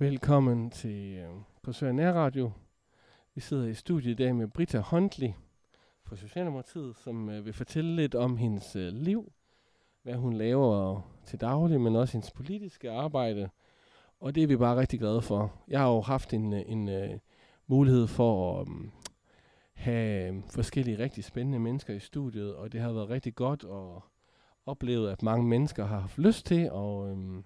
Velkommen til øh, Korsør Nærradio. Vi sidder i studiet i dag med Britta Huntley fra Socialdemokratiet, som øh, vil fortælle lidt om hendes øh, liv, hvad hun laver til daglig, men også hendes politiske arbejde. Og det er vi bare rigtig glade for. Jeg har jo haft en, øh, en øh, mulighed for at øh, have øh, forskellige rigtig spændende mennesker i studiet, og det har været rigtig godt at opleve, at mange mennesker har haft lyst til at, øh,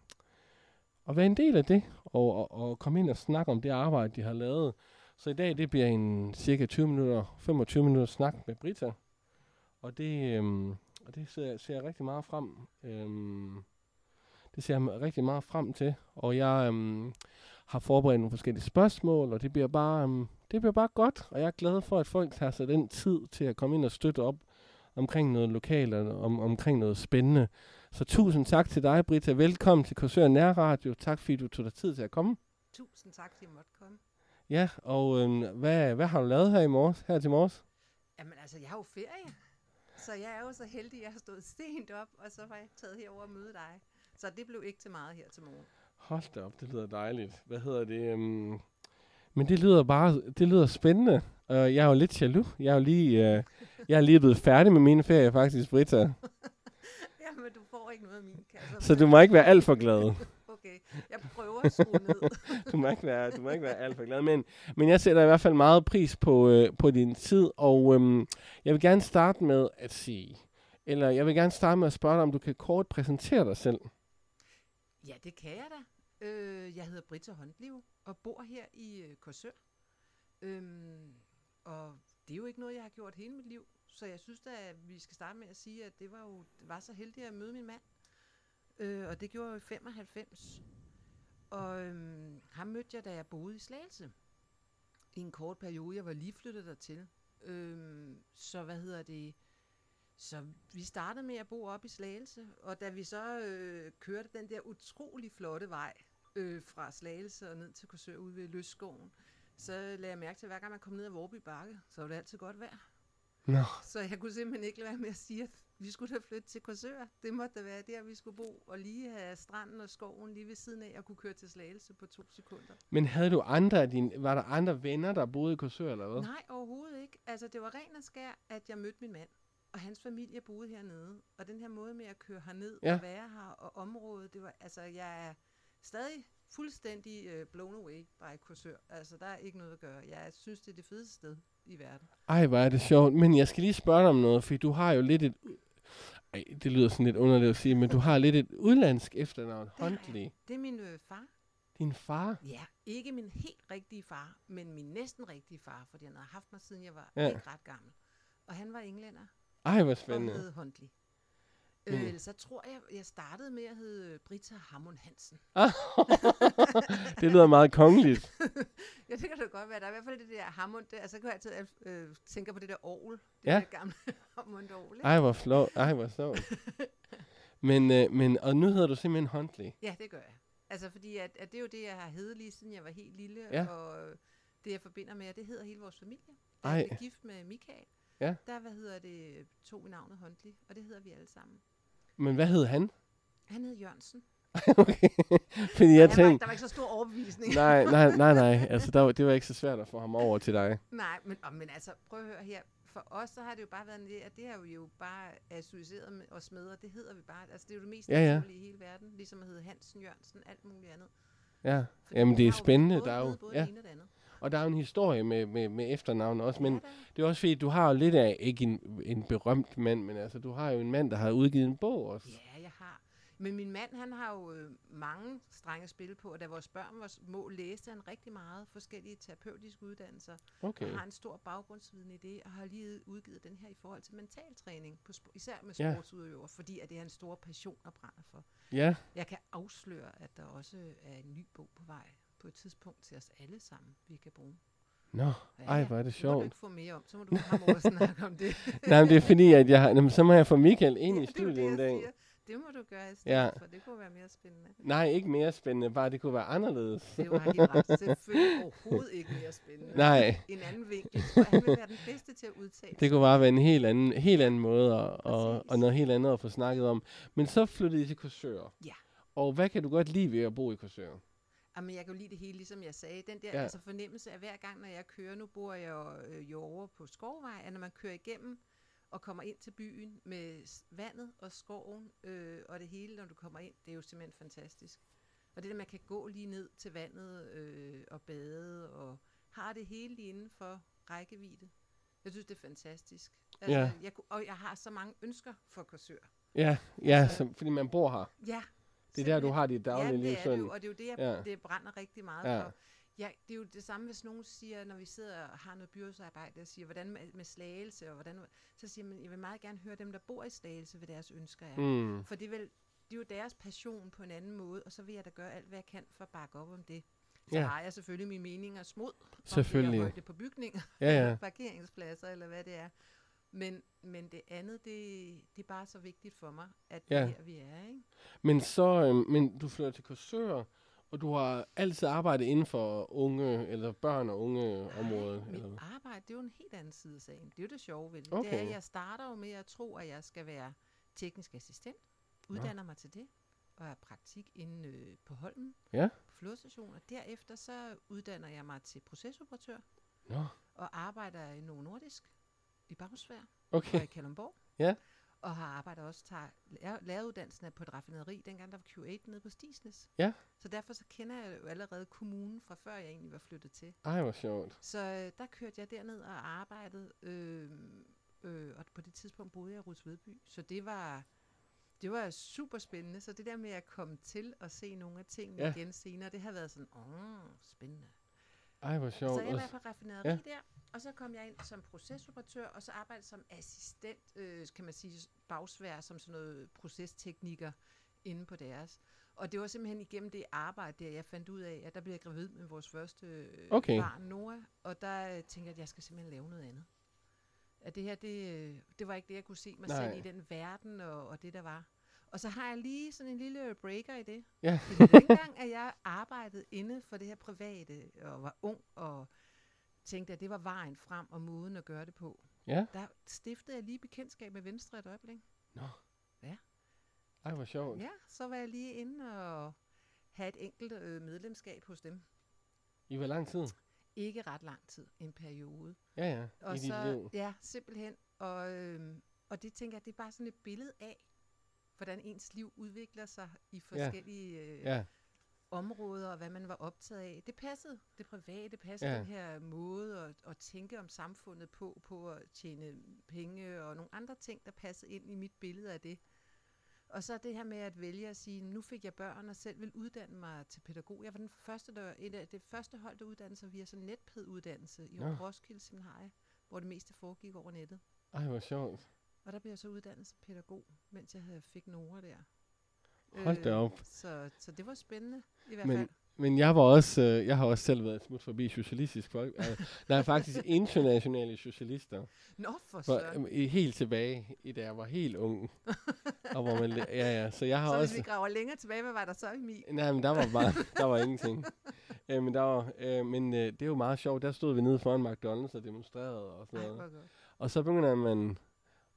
at være en del af det, og, og, og komme ind og snakke om det arbejde, de har lavet. Så i dag, det bliver en cirka 20 minutter, 25 minutter snak med Brita. Og det, øhm, og det ser, ser jeg rigtig meget frem. Øhm, det ser jeg rigtig meget frem til. Og jeg øhm, har forberedt nogle forskellige spørgsmål, og det bliver bare, øhm, det bliver bare godt. Og jeg er glad for, at folk tager sig den tid til at komme ind og støtte op omkring noget lokalt og om, omkring noget spændende. Så tusind tak til dig, Britta. Velkommen til Korsør Nærradio. Tak fordi du tog dig tid til at komme. Tusind tak, fordi jeg måtte komme. Ja, og øhm, hvad, hvad har du lavet her i morges, her til morges? Jamen altså, jeg har jo ferie. Så jeg er jo så heldig, at jeg har stået sent op, og så var jeg taget herover og møde dig. Så det blev ikke til meget her til morgen. Hold da op, det lyder dejligt. Hvad hedder det? Øhm, men det lyder bare, det lyder spændende. Og jeg er jo lidt jaloux. Jeg er jo lige, øh, jeg er lige blevet færdig med min ferie faktisk, Britta. Ikke noget af min kasse. Så du må ikke være alt for glad. Okay, jeg prøver at skrue ned. du må ikke være, du må ikke være alt for glad. Men, men jeg sætter i hvert fald meget pris på, øh, på din tid, og øhm, jeg vil gerne starte med at sige, eller jeg vil gerne starte med at spørge dig, om du kan kort præsentere dig selv. Ja, det kan jeg da. Øh, jeg hedder Britta Håndliv og bor her i øh, Korsør. Øhm, og det er jo ikke noget, jeg har gjort hele mit liv. Så jeg synes da, at vi skal starte med at sige, at det var jo det var så heldig at møde min mand. Øh, og det gjorde jeg i 95. Og øhm, ham mødte jeg, da jeg boede i Slagelse. I en kort periode. Jeg var lige flyttet dertil. Øhm, så hvad hedder det? Så vi startede med at bo op i Slagelse, og da vi så øh, kørte den der utrolig flotte vej øh, fra Slagelse og ned til Korsør ude ved Løsskoven, så lagde jeg mærke til, at hver gang man kom ned ad Vorby Bakke, så var det altid godt vejr. Nå, Så jeg kunne simpelthen ikke lade være med at sige, at vi skulle da flytte til Korsør. Det måtte da være der, vi skulle bo, og lige have stranden og skoven lige ved siden af, og kunne køre til Slagelse på to sekunder. men havde du andre af dine, var der andre venner, der boede i Korsør, eller hvad? Nej, overhovedet ikke. Altså, det var ren og skær, at jeg mødte min mand, og hans familie boede hernede. Og den her måde med at køre herned Ja. og være her, og området, det var, altså, jeg er stadig fuldstændig uh, blown away by Korsør. Altså, der er ikke noget at gøre. Jeg synes, det er det fedeste sted i verden. Ej, hvor er det sjovt. Men jeg skal lige spørge dig om noget, for du har jo lidt et... Ej, det lyder sådan lidt underligt at sige, men du har lidt et udlandsk efternavn. Huntley. Det er min øh, far. Din far? Ja, ikke min helt rigtige far, men min næsten rigtige far, fordi han har haft mig, siden jeg var Ja. ikke ret gammel. Og han var englænder Ej, hvor og spændende. hed Huntley. Mm. Øh, så tror jeg, jeg startede med at hedde Britta Hammond Hansen. det lyder meget kongeligt. ja, det kan det godt være. Der er i hvert fald det der Hammond der. Altså, så kan jeg altid øh, tænke på det der Aarhus. Det Ja. der gamle Hammond Aarhus. Ej, hvor flot. Ej, hvor sjovt. Men, øh, men, og nu hedder du simpelthen Huntley. Ja, det gør jeg. Altså, fordi at, at det er jo det, jeg har heddet lige siden jeg var helt lille. Ja. Og det, jeg forbinder med, det hedder hele vores familie. Jeg blev gift med Michael, Ja. der, hvad hedder det, tog vi navnet Huntley, og det hedder vi alle sammen. Men hvad hed han? Han hed Jørgensen. okay. Fordi jeg Han var, tænkte, der var ikke så stor overbevisning. nej, nej, nej, nej. Altså, der, var- det var ikke så svært at få ham over til dig. Nej, men, og, men altså, prøv at høre her. For os, så har det jo bare været, en- at det vi jo bare med os med, og det hedder vi bare. Altså, det er jo det mest Ja, ja. i hele verden. Ligesom at hedde Hansen, Jørgensen, alt muligt andet. Ja. Fordi Jamen, det er spændende. Der er jo, både ja. det ene og det andet. Og der er jo en historie med, med, med efternavn også, men Ja, det er også fordi, du har jo lidt af, ikke en, en berømt mand, men altså, du har jo en mand, der har udgivet en bog også. Ja, jeg har. Men min mand, han har jo øh, mange strenge spil på, og da vores børn var små, læste han rigtig meget forskellige terapeutiske uddannelser. Okay. Og har en stor baggrundsviden i det, og har lige udgivet den her i forhold til mentaltræning, på sp- især med Ja. sportsudøvere, fordi at det er en stor passion og brænder for. Ja, Jeg kan afsløre, at der også er en ny bog på vej på et tidspunkt til os alle sammen, vi kan bruge. nå, ej, hvor er det må du sjovt. ikke få mere om, så må du have ham over at snakke om det. Nej, men det er fordi, at jeg har, jamen, så må jeg få Michael ind i Ja, er jo det, studiet en dag. siger. Det må du gøre i stedet Ja. for, det kunne være mere spændende. Nej, ikke mere spændende, bare det kunne være anderledes. Det var helt ret. Selvfølgelig overhovedet ikke mere spændende. Nej, En anden vinkel. Tror, han vil være den bedste til at udtale. det kunne bare være en helt anden, helt anden måde, og, og, og noget helt andet at få snakket om. Men så flyttede I til Korsør. Ja. Og hvad kan du godt lide ved at bo i Korsør? Jamen, jeg kan jo lide det hele, ligesom jeg sagde. Den der Ja. altså fornemmelse af hver gang, når jeg kører, nu bor jeg jo, øh, jo over på Skovvej, at når man kører igennem og kommer ind til byen med vandet og skoven øh, og det hele, når du kommer ind, det er jo simpelthen fantastisk. Og det der, man kan gå lige ned til vandet øh, og bade og har det hele lige inden for rækkevidde. Jeg synes, det er fantastisk. Altså, Ja. jeg, og jeg har så mange ønsker for Korsør. Ja, ja Altså- som, fordi man bor her. Ja. Det er der, du har dit daglige Jamen, liv det er det jo, og det er jo det, jeg Ja. ja. det brænder rigtig meget Ja. ja. for. Ja, det er jo det samme, hvis nogen siger, når vi sidder og har noget byrådsarbejde, og siger, hvordan med, med slagelse, og hvordan, så siger man, jeg vil meget gerne høre dem, der bor i slagelse, hvad deres ønsker er. Mm. For det er, vel, det er jo deres passion på en anden måde, og så vil jeg da gøre alt, hvad jeg kan for at bakke op om det. Så Ja. ja. har jeg selvfølgelig mine meninger smod. om Selvfølgelig. flere højde på bygninger, Ja, ja. parkeringspladser, eller hvad det er. Men, men det andet, det, det er bare så vigtigt for mig, at det Ja. er her, vi er. Ikke? Men så, øh, men du flytter til Korsør, og du har altid arbejdet inden for unge, eller børn og unge området. Mit Eller? arbejde, det er jo en helt anden side af sagen. Det er jo det sjove ved det. Okay. Det er, at jeg starter jo med at tro, at jeg skal være teknisk assistent. Uddanner mig til det. Og har praktik inde øh, på Holmen. Ja. På flådestationen. Og derefter så uddanner jeg mig til procesoperatør. Nå, Og arbejder i Novo Nordisk. I Bagsvær. okay. Og i Kalundborg. Ja. Og har arbejdet også tager lærer, læreruddannelsen på et raffinaderi, dengang der var Q8 nede på Stisnes. Ja. Så derfor så kender jeg jo allerede kommunen fra før jeg egentlig var flyttet til. Ej, hvor sjovt. Så øh, der kørte jeg derned og arbejdede, øh, øh, og på det tidspunkt boede jeg i Rudsvedby. Så det var, det var super spændende. Så det der med at komme til at se nogle af tingene Ja. igen senere, det har været sådan, åh, spændende. Ej, hvor sjovt. Så jeg var på raffinaderi ja. der, og så kom jeg ind som procesoperatør, og så arbejdede som assistent, øh, kan man sige, bagsvær, som sådan noget procestekniker inde på deres. Og det var simpelthen igennem det arbejde, der jeg fandt ud af, at der blev jeg gravid med vores første øh, Okay. barn, Noah, og der øh, tænkte jeg, at jeg skal simpelthen lave noget andet. At det her, det, øh, det var ikke det, jeg kunne se mig Nej. selv i den verden, og, og det der var. Og så har jeg lige sådan en lille breaker i det. Ja. Fordi dengang, at jeg arbejdede inde for det her private, og var ung, og tænkte, at det var vejen frem og måden at gøre det på. Ja. Der stiftede jeg lige bekendtskab med Venstre et øjeblik. Ej, hvor sjovt. Ja, så var jeg lige inde og have et enkelt øh, medlemskab hos dem. I hvor lang tid? Ikke ret lang tid, en periode. Ja, ja. Og I dit så, liv. ja, simpelthen. Og, øhm, og det tænker jeg, det er bare sådan et billede af, hvordan ens liv udvikler sig i forskellige øh, Ja, områder, og hvad man var optaget af. Det passede. Det private, det passede Ja. den her måde at, at tænke om samfundet på, på at tjene penge og nogle andre ting, der passede ind i mit billede af det. Og så det her med at vælge at sige, nu fik jeg børn og selv vil uddanne mig til pædagog. Jeg var den første, der, et af det første hold, der uddannede sig via sådan en netped-uddannelse i Nå. Roskilde Seminarium, hvor det meste foregik over nettet. ej, hvor sjovt. Og der blev jeg så uddannet som pædagog, mens jeg havde fik Nora der. Hold da op. Så, så det var spændende i hvert Men- fald. Men jeg var også, øh, jeg har også selv været et smut forbi socialistisk folk. Øh, der er faktisk internationale socialister. Nå, for søren. øh, helt tilbage, i da jeg var helt ung. og hvor man, ja, ja, så jeg har Så også... hvis vi graver længere tilbage, hvad var der så i min? Nej, men der var bare, der var ingenting. Øh, men der var, øh, men øh, det er jo meget sjovt. Der stod vi nede foran McDonald's og demonstrerede og sådan noget. Og så begynder man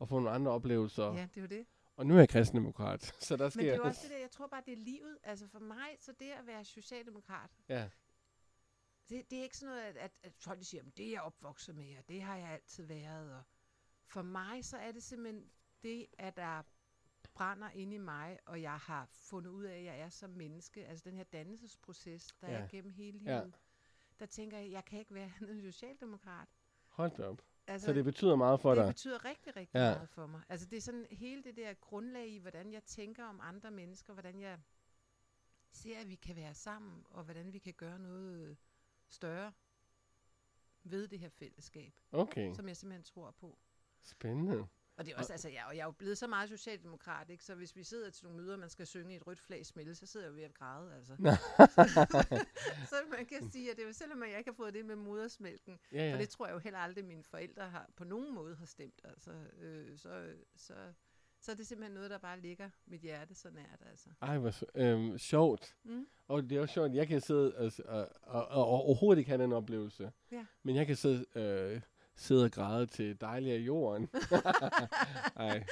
at få nogle andre oplevelser. Ja, det er jo det. Og nu er jeg kristendemokrat, så der Men sker... det er jo også det der, jeg tror bare, det er livet. Altså for mig, så det at være socialdemokrat, Ja, det, det er ikke sådan noget, at, at, at folk siger, "Men det er jeg opvokset med, og det har jeg altid været. Og for mig, så er det simpelthen det, at der brænder inde i mig, og jeg har fundet ud af, at jeg er som menneske. Altså den her dannelsesproces, der Ja. er gennem hele Ja. livet. Der tænker jeg, jeg kan ikke være andet end socialdemokrat. hold da op. Altså, Så det betyder meget for det dig. betyder rigtig, rigtig Ja. meget for mig. Altså det er sådan hele det der grundlag i, hvordan jeg tænker om andre mennesker, hvordan jeg ser, at vi kan være sammen, og hvordan vi kan gøre noget større ved det her fællesskab, Okay, som jeg simpelthen tror på. spændende. Og det er også, altså, jeg, og jeg er jo blevet så meget socialdemokrat, ikke? så hvis vi sidder til nogle møder, og man skal synge i et rødt flag smelle, så sidder jeg jo ved at græde, altså. så man kan sige, at det er jo selvom jeg ikke har fået det med modersmælken, Ja, ja. for det tror jeg jo heller aldrig, mine forældre har på nogen måde har stemt. Altså, øh, så, så, så er det simpelthen noget, der bare ligger mit hjerte så nært. Altså. Ej, hvor øhm, sjovt. Mm. Og det er også sjovt, jeg kan sidde og, og, og, og, og overhovedet ikke have den oplevelse. Ja. Men jeg kan sidde, øh, sidde og græde til dejlig af jorden. Ej,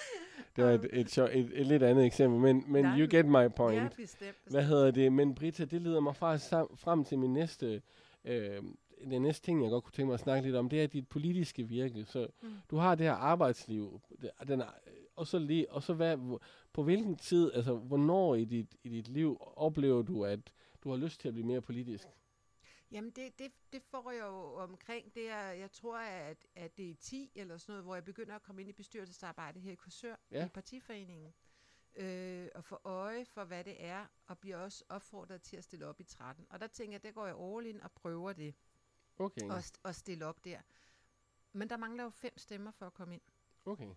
Det var et, et, sjov- et, et lidt andet eksempel, men, men Nej, you get my point. Ja, bestemt. Hvad hedder det? Men Britta, det leder mig faktisk sam- frem til min næste, øh, den næste ting, jeg godt kunne tænke mig at snakke lidt om, det er dit politiske virke. Så Mm. du har det her arbejdsliv, den og så lige, og så hvad, på hvilken tid, altså hvornår i dit, i dit liv oplever du, at du har lyst til at blive mere politisk? Jamen, det, det, det får jeg jo omkring. Det er, jeg tror, at, at det er 10 eller sådan noget, hvor jeg begynder at komme ind i bestyrelsesarbejde her i Korsør, Ja. i partiforeningen. Øh, og få øje for, hvad det er, og bliver også opfordret til at stille op i 13. Og der tænker jeg, der går jeg all in og prøver det, Okay, og, og stille op der. Men der mangler jo fem stemmer for at komme ind. okay.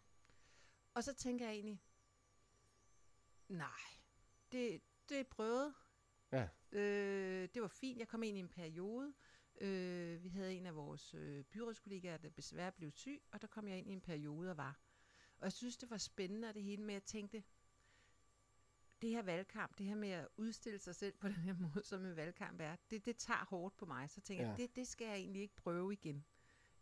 Og så tænker jeg egentlig, nej, det, det er prøvet. Ja. Øh, det var fint. Jeg kom ind i en periode. Øh, vi havde en af vores øh, byrådskollegaer, der desværre blev syg, og der kom jeg ind i en periode og var. Og jeg synes, det var spændende, og det hele med, at jeg tænkte, det her valgkamp, det her med at udstille sig selv på den her måde, som en valgkamp er, det, det tager hårdt på mig. Så tænker Ja. jeg, det, det skal jeg egentlig ikke prøve igen.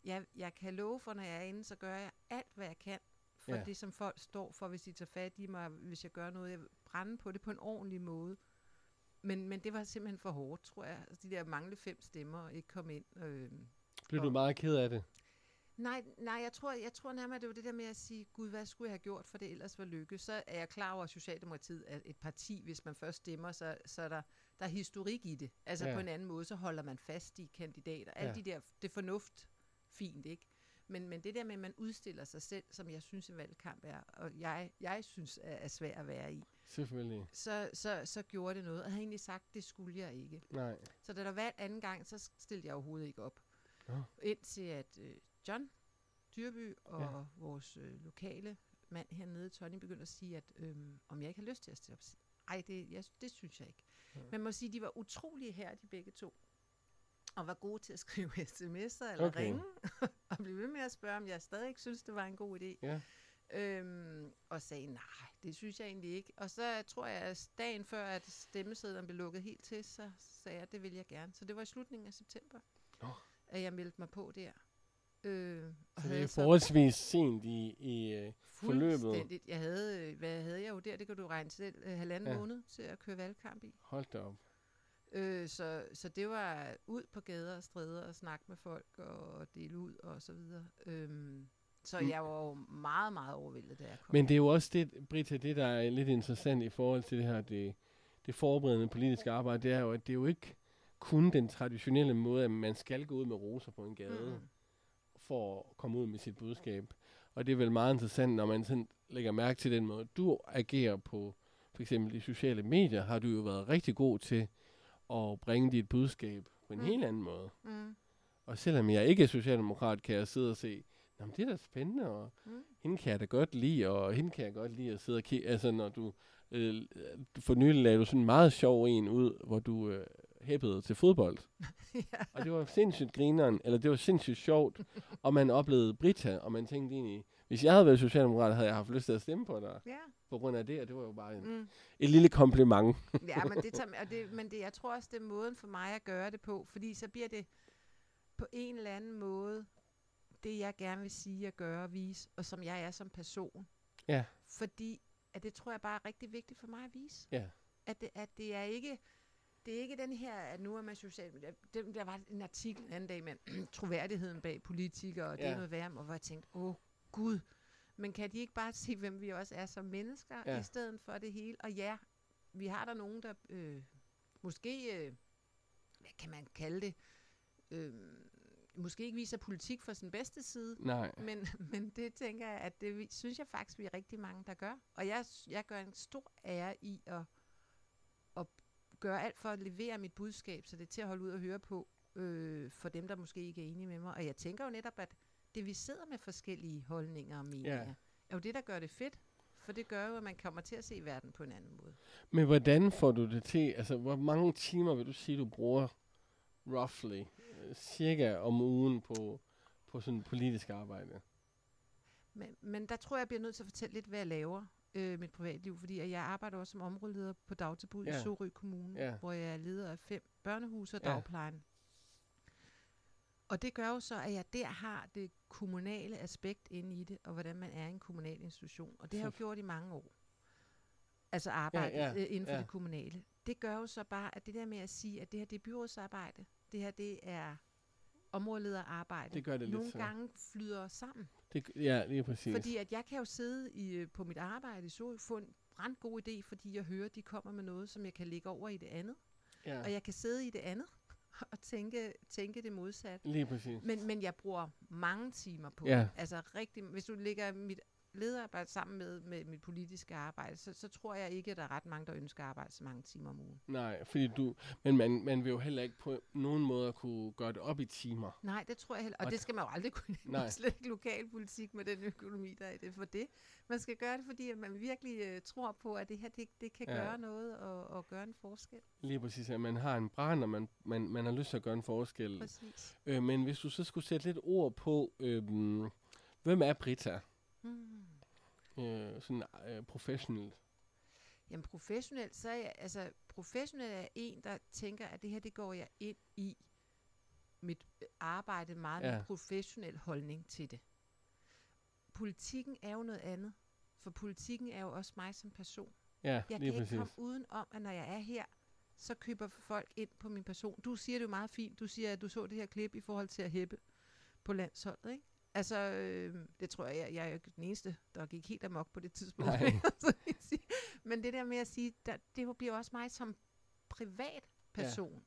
Jeg, jeg kan love for, når jeg er inde, så gør jeg alt, hvad jeg kan for Ja. det, som folk står for, hvis de tager fat i mig, hvis jeg gør noget. Jeg brænde på det på en ordentlig måde. Men, men det var simpelthen for hårdt, tror jeg. Altså, de der mangle fem stemmer og ikke komme ind. Øh. Blev du Og- meget ked af det? Nej, nej jeg, tror, jeg tror nærmere, det var det der med at sige, gud, hvad skulle jeg have gjort, for det ellers var lykke. Så er jeg klar over, at Socialdemokratiet er et parti, hvis man først stemmer, så, så er der, der er historik i det. Altså Ja. på en anden måde, så holder man fast i kandidater. Alle Ja. de der, det er fornuft, fint, ikke? Men, men det der med, at man udstiller sig selv, som jeg synes, en valgkamp er, og jeg, jeg synes er, er svært at være i, Selvfølgelig. så, så, så gjorde det noget. Og jeg havde egentlig sagt, det skulle jeg ikke. Nej. Så da der var anden gang, så stillede jeg overhovedet ikke op. Nå. Indtil at øh, John Dyrby og Ja. vores øh, lokale mand hernede, Tony, begyndte at sige, at øh, om jeg ikke har lyst til at stille op. Ej, det, jeg, det synes jeg ikke. Ja. Man må sige, at de var utrolig her, de begge to. Og var gode til at skrive sms'er eller Okay. okay. ringe. og blive ved med at spørge, om jeg stadig ikke synes, det var en god idé. Ja. Øhm, og sagde, nej, det synes jeg egentlig ikke. Og så tror jeg, at dagen før, at stemmesedlen blev lukket helt til, så sagde jeg, at det vil jeg gerne. Så det var i slutningen af september, Nå. at jeg meldte mig på der. Øh, og Så det er forholdsvis sent i, i øh, forløbet. Jeg havde, øh, hvad havde jeg jo der? Det kan du regne selv. Øh, halvanden ja. måned til at køre valgkamp i. hold da op. Øh, så, så det var ud på gader og stræder og snakke med folk og dele ud og så videre. Øhm, så Mm. jeg var jo meget, meget overvældet, da jeg kom. Men det er jo også det, Britta, det der er lidt interessant i forhold til det her, det, det forberedende politiske arbejde, det er jo, at det er jo ikke kun den traditionelle måde, at man skal gå ud med roser på en gade, Mm. for at komme ud med sit budskab. Og det er vel meget interessant, når man sådan lægger mærke til den måde, du agerer på, for eksempel de sociale medier, har du jo været rigtig god til at bringe dit budskab på en Mm. helt anden måde. Mm. Og selvom jeg ikke er socialdemokrat, kan jeg sidde og se, Nå, men det er da spændende, og Mm. hende kan jeg da godt lide, og hende kan jeg godt lide at sidde og kigge. Altså, når du, øh, for nylig lavede du sådan en meget sjov en ud, hvor du øh, hæppede til fodbold. ja. Og det var sindssygt grineren, eller det var sindssygt sjovt, og man oplevede Brita, og man tænkte egentlig, hvis jeg havde været socialdemokrat, havde jeg haft lyst til at stemme på dig, ja. på grund af det, og det var jo bare en, Mm. et lille kompliment. Ja, men, det tager, og det, men det, jeg tror også, det er måden for mig at gøre det på, fordi så bliver det på en eller anden måde det, jeg gerne vil sige og gøre og vise, og som jeg er som person. Ja. Fordi at det tror jeg bare er rigtig vigtigt for mig at vise. Ja. At det, at det er ikke det er ikke den her, at nu er man social... Der, der var en artikel en anden dag med troværdigheden bag politikere, og det Ja. er noget værre, og hvor jeg tænkte, åh gud, men kan de ikke bare se, hvem vi også er som mennesker, Ja. i stedet for det hele? Og ja, vi har der nogen, der øh, måske, øh, hvad kan man kalde det, øh, måske ikke viser politik fra sin bedste side, Nej. men, men det tænker jeg, at det synes jeg faktisk, vi er rigtig mange, der gør. Og jeg, jeg gør en stor ære i at, at gøre alt for at levere mit budskab, så det er til at holde ud og høre på, øh, for dem, der måske ikke er enige med mig. Og jeg tænker jo netop, at det vi sidder med forskellige holdninger og meninger, ja. er jo det, der gør det fedt. For det gør jo, at man kommer til at se verden på en anden måde. Men hvordan får du det til? Altså, hvor mange timer vil du sige, du bruger roughly, øh, cirka om ugen på, på sådan politisk arbejde? Men, men der tror jeg, jeg bliver nødt til at fortælle lidt, hvad jeg laver øh, mit privatliv, fordi at jeg arbejder også som områdeleder på dagtilbud Ja. i Sorø Kommune, Ja. hvor jeg er leder af fem børnehuse og Ja. dagplejen. Og det gør jo så, at jeg der har det kommunale aspekt inde i det, og hvordan man er en kommunal institution. Og det har jeg jo gjort i mange år. Altså arbejde ja, ja, inden for ja. det kommunale. Det gør jo så bare, at det der med at sige, at det her det er byrådsarbejde, det her det er områdelederarbejde, Det gør det lidt nogle så. gange flyder sammen. Det, ja, lige præcis. Fordi at jeg kan jo sidde i, øh, på mit arbejde i så få en brandgod idé, fordi jeg hører, de kommer med noget, som jeg kan lægge over i det andet. ja, Og jeg kan sidde i det andet og tænke, tænke det modsatte. lige præcis. Men, men jeg bruger mange timer på Ja. Altså rigtig, hvis du lægger mit lederarbejde sammen med, med mit politiske arbejde, så, så tror jeg ikke, at der er ret mange, der ønsker at arbejde så mange timer om ugen. Nej, fordi du, men man, man vil jo heller ikke på nogen måde kunne gøre det op i timer. Nej, det tror jeg heller. Og, Og det skal man jo aldrig kunne. Nej. Slet ikke lokalpolitik med den økonomi, der er i det. For det. Man skal gøre det, fordi man virkelig øh, tror på, at det her det, det kan ja. gøre noget og, og gøre en forskel. Lige præcis, at man har en brand, og man, man, man har lyst til at gøre en forskel. Præcis. Øh, men hvis du så skulle sætte lidt ord på, øh, hvem er Brita? Hmm. Øh, sådan øh, professionelt. Jamen professionelt, så er jeg, altså professionelt er en, der tænker, at det her, det går jeg ind i mit øh, arbejde meget med Ja. en professionel holdning til det. Politikken er jo noget andet, for politikken er jo også mig som person. Ja, Jeg kan præcis. ikke komme uden om, at når jeg er her, så køber folk ind på min person. Du siger det jo meget fint. Du siger, at du så det her klip i forhold til at hæppe på landsholdet, ikke? Altså, øh, det tror jeg, jeg, jeg er jo den eneste, der gik helt amok på det tidspunkt. Men det der med at sige, der, det bliver også mig som privat person. Ja.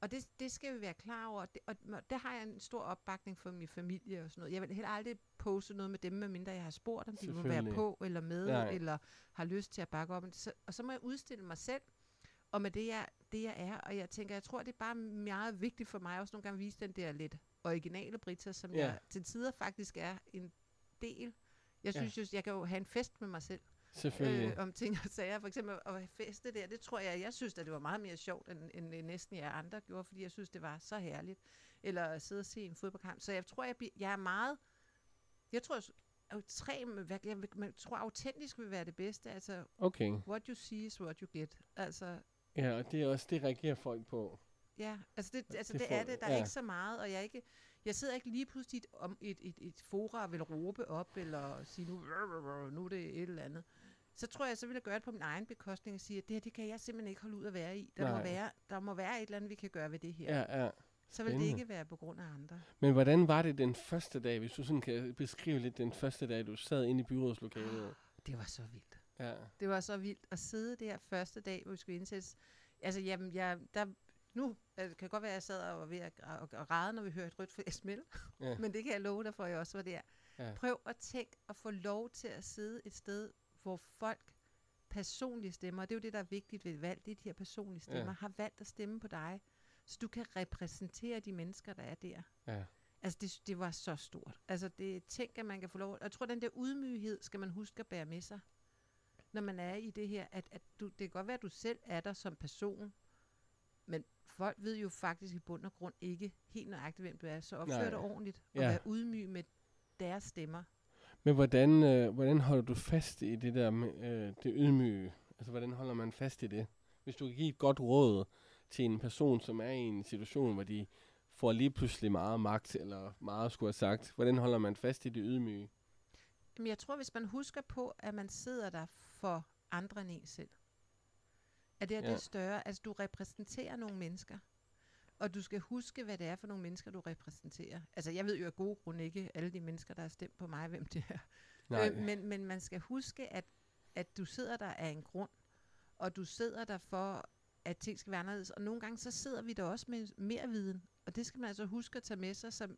Og det, det skal vi være klar over. Det, og der har jeg en stor opbakning for min familie og sådan noget. Jeg vil heller aldrig poste noget med dem, medmindre jeg har spurgt, om de vil være på eller med, Nej. eller har lyst til at bakke op. Så, og så må jeg udstille mig selv, og med det jeg, det, jeg er. Og jeg tænker, jeg tror, det er bare meget vigtigt for mig også nogle gange at vise den der lidt originale Brita, som Ja. ja. jeg til tider faktisk er en del. Jeg Ja. synes jo, jeg kan jo have en fest med mig selv Selvfølgelig. øh, om ting og sager. For eksempel at feste der, det tror jeg, jeg synes, at det var meget mere sjovt, end, end, end næsten jeg andre gjorde, fordi jeg synes, det var så herligt. Eller at sidde og se en fodboldkamp. Så jeg tror, jeg, jeg er meget... Jeg tror, hvad- jeg, jeg tror, autentisk vil være det bedste. Altså, Okay. what you see is what you get. Altså, Ja, og det er også, det reagerer folk på. Ja, altså det, altså det det, får- er det. Der ja. er ikke så meget, og jeg er ikke, jeg sidder ikke lige pludselig et, om et, et, et fora og vil råbe op, eller sige, nu, nu er det et eller andet. Så tror jeg, så vil jeg gøre det på min egen bekostning og sige, at det her, det kan jeg simpelthen ikke holde ud at være i. Der, må være, der må være et eller andet, vi kan gøre ved det her. Ja, ja. så vil det ikke være på grund af andre. Men hvordan var det den første dag, hvis du sådan kan beskrive lidt den første dag, du sad inde i byrådslokalet? Det var så vildt. Ja, Det var så vildt at sidde der første dag, hvor vi skulle indsættes. Altså, jamen, jeg, der, nu det kan godt være, at jeg sad og var ved at, at, at rade, når vi hørte rødt for smil. Ja. Men det kan jeg love dig for, jeg også var der. Ja. Prøv at tænke at få lov til at sidde et sted, hvor folk personlige stemmer, og det er jo det, der er vigtigt ved et valg, det er de her personlige stemmer, Ja. har valgt at stemme på dig, så du kan repræsentere de mennesker, der er der. ja. Altså, det, det var så stort. Altså, det tænk, at man kan få lov... Og jeg tror, den der ydmyghed skal man huske at bære med sig, når man er i det her. At, at du, det kan godt være, at du selv er der som person, folk ved jo faktisk i bund og grund ikke helt nøjagtigt, hvem du er. Så opfør dig ordentligt, og Ja. vær ydmyg med deres stemmer. Men hvordan, øh, hvordan holder du fast i det der øh, det ydmyge? Altså, hvordan holder man fast i det? Hvis du kan give et godt råd til en person, som er i en situation, hvor de får lige pludselig meget magt, eller meget skulle have sagt, hvordan holder man fast i det ydmyge? Jamen, jeg tror, hvis man husker på, at man sidder der for andre end en selv. At det, her, det Ja. er større. Altså, du repræsenterer nogle mennesker. Og du skal huske, hvad det er for nogle mennesker, du repræsenterer. Altså, jeg ved jo af gode grunde ikke alle de mennesker, der har stemt på mig, hvem det er. Nej, Øh, men, men man skal huske, at, at du sidder der af en grund. Og du sidder der for, at ting skal være anderledes. Og nogle gange, så sidder vi der også med mere viden. Og det skal man altså huske at tage med sig. Så,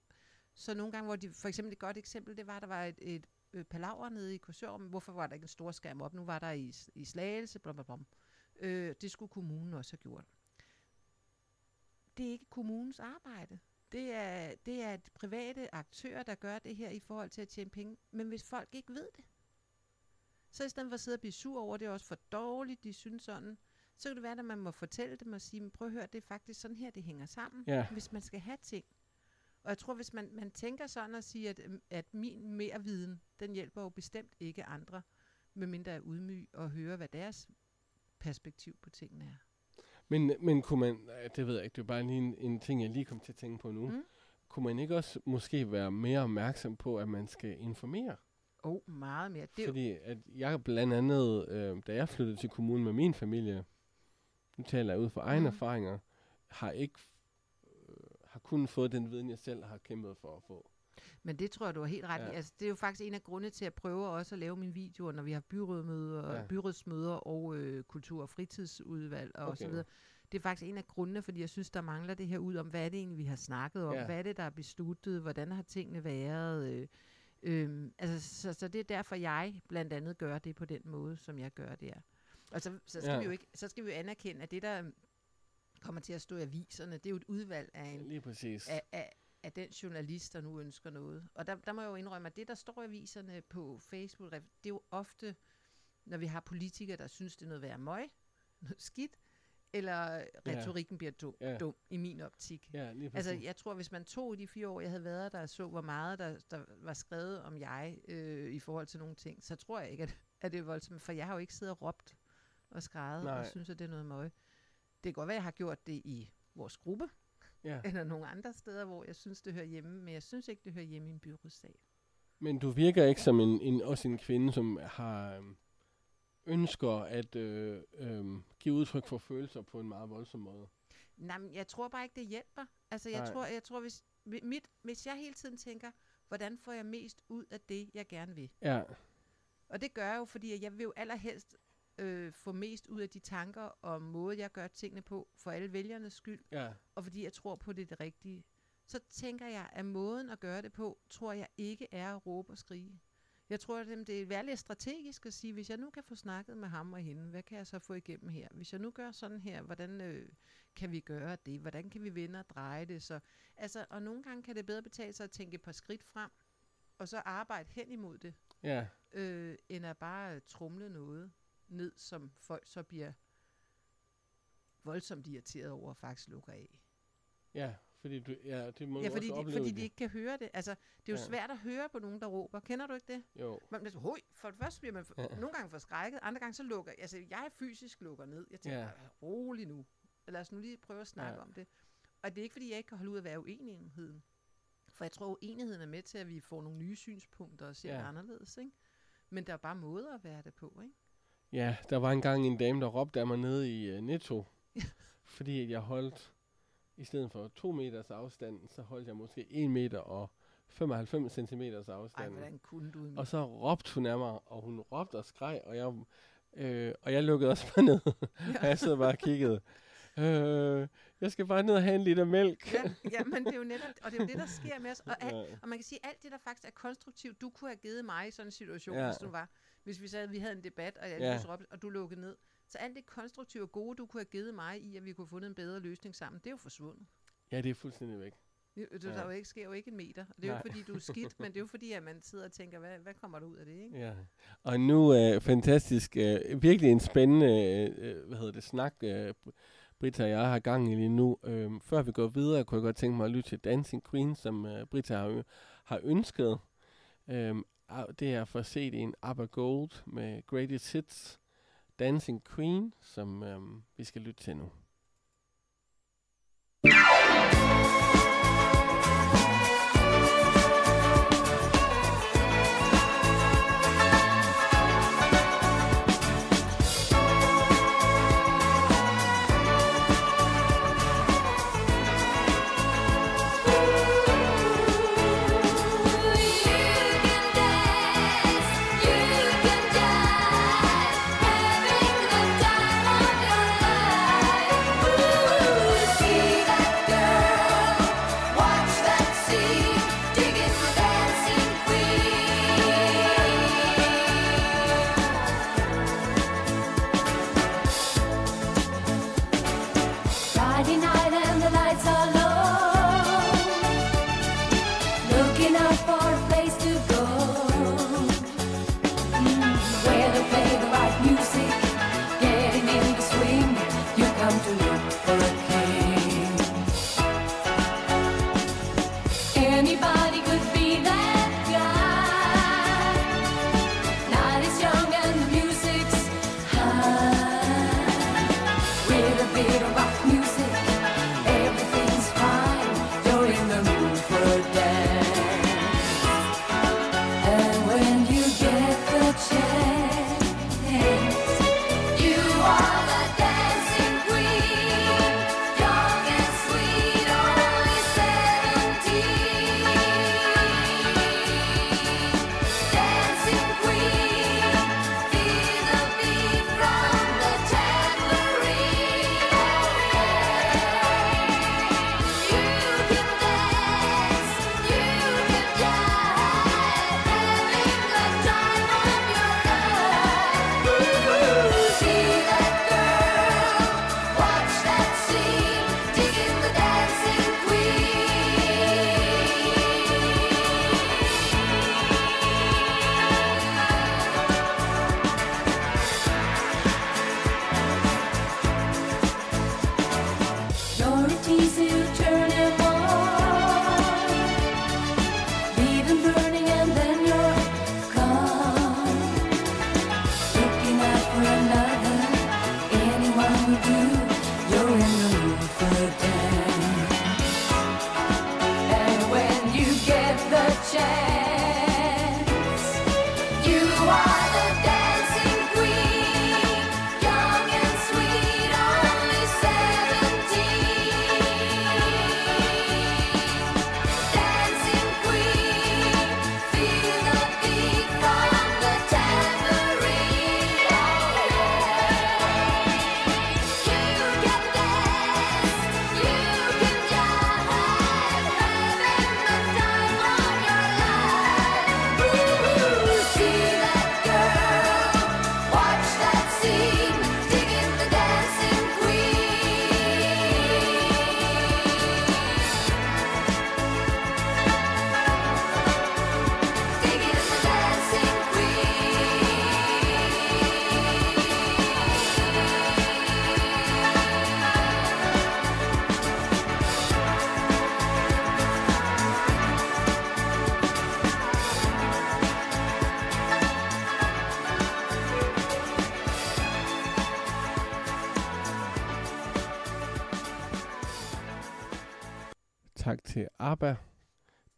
så nogle gange, hvor de, for eksempel et godt eksempel, det var, der var et, et øh, palaver nede i Korsør, men hvorfor var der ikke en stor skærm op? Nu var der i, i Slagelse, blom, blom, blom. Øh, det skulle kommunen også have gjort. Det er ikke kommunens arbejde. Det er, det er et private aktører, der gør det her i forhold til at tjene penge. Men hvis folk ikke ved det, så i stedet for at sidde og blive sur over, det er også for dårligt, de synes sådan, så kan det være, at man må fortælle dem og sige, "Men prøv at høre, det er faktisk sådan her, det hænger sammen, Ja. hvis man skal have ting. Og jeg tror, hvis man, man tænker sådan og siger, at, øhm, at min mere viden, den hjælper jo bestemt ikke andre, medmindre er ydmyg og høre, hvad deres perspektiv på tingene er. Men, men kunne man, det ved jeg ikke, det er bare lige en, en ting, jeg lige kom til at tænke på nu. Mm. kunne man ikke også måske være mere opmærksom på, at man skal informere? Oh, meget mere. Det Fordi at jeg blandt andet, øh, da jeg flyttede til kommunen med min familie, nu taler jeg ud fra egne Mhm. erfaringer, har ikke øh, har kun fået den viden, jeg selv har kæmpet for at få. Men det tror jeg, du har helt ret ja. Altså, det er jo faktisk en af grundene til at prøve også at lave mine videoer, når vi har byrådsmøder, ja. Byrådsmøder og øh, kultur- og fritidsudvalg og okay. så videre. Det er faktisk en af grundene, fordi jeg synes, der mangler det her ud om, hvad er det egentlig, vi har snakket om? Ja. Hvad er det, der er besluttet? Hvordan har tingene været? Øh, øhm, altså, så, så det er derfor, jeg blandt andet gør det på den måde, som jeg gør der. Og så, så, skal. Ja. vi jo ikke, så skal vi jo anerkende, at det, der kommer til at stå i aviserne, det er jo et udvalg af en Lige præcis. af, af, af den journalist, der nu ønsker noget. Og der, der må jeg jo indrømme, at det, der står i aviserne på Facebook, det er jo ofte, når vi har politikere, der synes, det er noget værd møg, noget skidt, eller retorikken bliver dum, Ja. dum i min optik. Ja. Altså, jeg tror, hvis man tog de fire år, jeg havde været der, og så, hvor meget der, der var skrevet om jeg øh, i forhold til nogle ting, så tror jeg ikke, at, at det er voldsomt. For jeg har jo ikke siddet og råbt og skrevet, og synes, at det er noget møg. Det kan godt være, at jeg har gjort det i vores gruppe, ja. eller nogle andre steder, hvor jeg synes, det hører hjemme, men jeg synes ikke, det hører hjemme i en byrådssal. Men du virker ikke som en, en, også en kvinde, som har øhm, ønsker at øh, øhm, give udtryk for følelser på en meget voldsom måde. Nej, men jeg tror bare ikke, det hjælper. Altså, jeg Nej. tror, jeg tror hvis, mi- mit, hvis jeg hele tiden tænker, hvordan får jeg mest ud af det, jeg gerne vil? Ja, Og det gør jeg jo, fordi jeg vil jo allerhelst øh, få mest ud af de tanker og måde, jeg gør tingene på, for alle vælgernes skyld, ja, og fordi jeg tror på det, er det rigtige. Så tænker jeg, at måden at gøre det på, tror jeg ikke er at råbe og skrige. Jeg tror, at det er værligt strategisk at sige, hvis jeg nu kan få snakket med ham og hende, hvad kan jeg så få igennem her? Hvis jeg nu gør sådan her, hvordan øh, kan vi gøre det? Hvordan kan vi vende og dreje det? Så, altså, og nogle gange kan det bedre betale sig at tænke et par skridt frem, og så arbejde hen imod det, ja, øh, end at bare trumle noget ned, som folk så bliver voldsomt irriteret over og faktisk lukker af. ja, fordi du, ja, det må Ja, fordi, også de, fordi det. de ikke kan høre det. Altså, det er jo Ja. svært at høre på nogen, der råber. Kender du ikke det? Jo, Man så, Hoi, for det første bliver man for, Ja. nogle gange forskrækket, andre gange så lukker Altså, jeg fysisk lukker ned. Jeg tænker, Ja. rolig nu. Lad os nu lige prøve at snakke Ja. om det. Og det er ikke, fordi jeg ikke kan holde ud at være uenigheden. For jeg tror, uenigheden er med til, at vi får nogle nye synspunkter og ser Ja. anderledes, ikke? Men der er bare måder at være det på, ikke? Ja, der var engang en dame, der råbte af mig nede i uh, Netto, fordi jeg holdt, i stedet for to meters afstand, så holdt jeg måske 1 meter og 95 centimeters Ej, afstand. hvordan kunne du... Og så råbte hun af mig, og hun råbte og skreg, og jeg, øh, og jeg lukkede også bare ned, og jeg sad bare og kiggede. Øh, jeg skal bare ned og have en liter mælk. ja, ja, men det er jo netop, og det er jo det, der sker med os. Og, alt, Ja. og man kan sige, alt det, der faktisk er konstruktivt, du kunne have givet mig i sådan en situation, Ja. ja. hvis du var, hvis vi sagde, at vi havde en debat, og jeg Ja. råbte, og du lukkede ned. Så alt det konstruktive og gode, du kunne have givet mig i, at vi kunne have fundet en bedre løsning sammen, det er jo forsvundet. Ja, det er fuldstændig væk. Det, det, Ja. der er jo ikke, sker jo ikke en meter. Og det er jo Nej. ikke, fordi du er skidt, men det er jo fordi, at man sidder og tænker, hvad, hvad kommer der ud af det, ikke? Ja. Og nu er uh, fantastisk, uh, virkelig en spændende, uh, hvad hedder det, snak, uh, Britta og jeg har gang i lige nu. Uh, før vi går videre, kunne jeg godt tænke mig at lytte til Dancing Queen, som uh, Britta har, har ønsket. Um, det er for CD'en ABBA Gold med Greatest Hits. Dancing Queen, som øhm, vi skal lytte til nu. Yeah.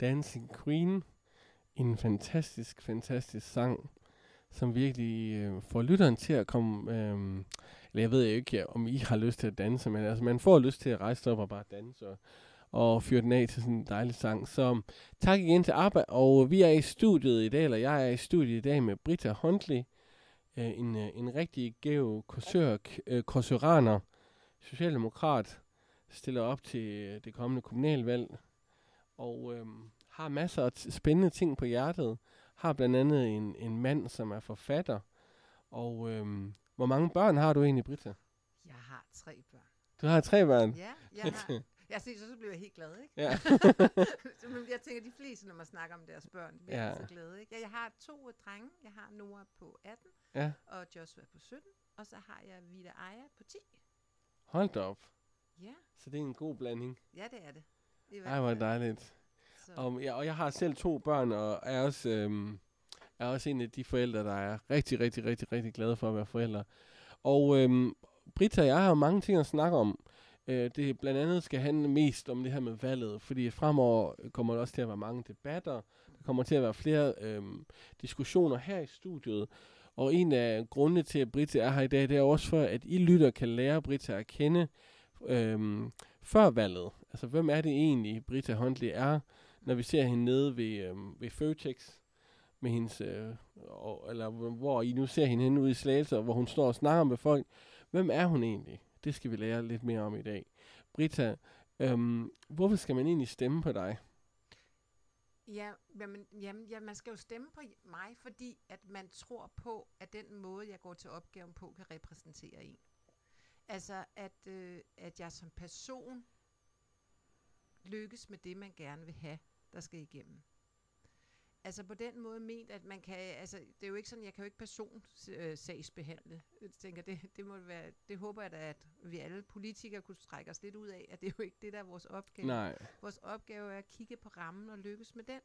Dancing Queen. En fantastisk, fantastisk sang, som virkelig øh, får lytteren til at komme... Øh, eller jeg ved ikke, ikke, om I har lyst til at danse, men altså, man får lyst til at rejse op og bare danse og, og fyre den af til sådan en dejlig sang. Så tak igen til ABBA, og vi er i studiet i dag, eller jeg er i studiet i dag med Britta Huntley, øh, en, øh, en rigtig gæv korsør, øh, korsøraner, socialdemokrat, stiller op til øh, det kommende kommunalvalg, og øh, har masser af spændende ting på hjertet. Har blandt andet en, en mand, som er forfatter. Og øh, hvor mange børn har du egentlig, Britta? Jeg har tre børn. Du har tre børn. Ja, jeg har... Jeg ser, så, bliver jeg helt glad, ikke? Ja. Jeg tænker, de fleste, når man snakker om deres børn, bliver Ja. så glade, ikke? Ja, jeg har to drenge. Jeg har Nora på 18, ja. og Joshua på 17, og så har jeg Vida Aya på 10. Hold da op. Ja, Så det er en god blanding. ja det er det. I hvert Ej, hvor dejligt. Altså. Så, Og ja, og jeg har selv to børn, og er også, øhm, er også en af de forældre, der er rigtig, rigtig, rigtig, rigtig glade for at være forældre. Og øhm, Britta og jeg har mange ting at snakke om. Øh, det blandt andet skal handle mest om det her med valget, fordi fremover kommer der også til at være mange debatter. Der kommer til at være flere øhm, diskussioner her i studiet. Og en af grundene til, at Britta er her i dag, det er også for, at I lytter kan lære Britta at kende øhm, før valget. Altså, hvem er det egentlig, Britta Huntley er, når vi ser hende nede ved, øh, ved Føtex, med hendes, øh, og, eller hvor- I nu ser hende henne ude i Slagelse, hvor hun står og snakker med folk. Hvem er hun egentlig? Det skal vi lære lidt mere om i dag. Britta, øhm, hvorfor skal man egentlig stemme på dig? Ja, jamen, jamen, ja, man skal jo stemme på mig, fordi at man tror på, at den måde, jeg går til opgaven på, kan repræsentere en. Altså, at, øh, at jeg som person lykkes med det, man gerne vil have, der skal igennem. Altså på den måde ment, at man kan, altså det er jo ikke sådan, jeg kan jo ikke personsagsbehandle. Jeg tænker, det, det må være, det håber jeg da, at vi alle politikere kunne strække os lidt ud af, at det er jo ikke det, der er vores opgave. Nej. Vores opgave er at kigge på rammen og lykkes med den.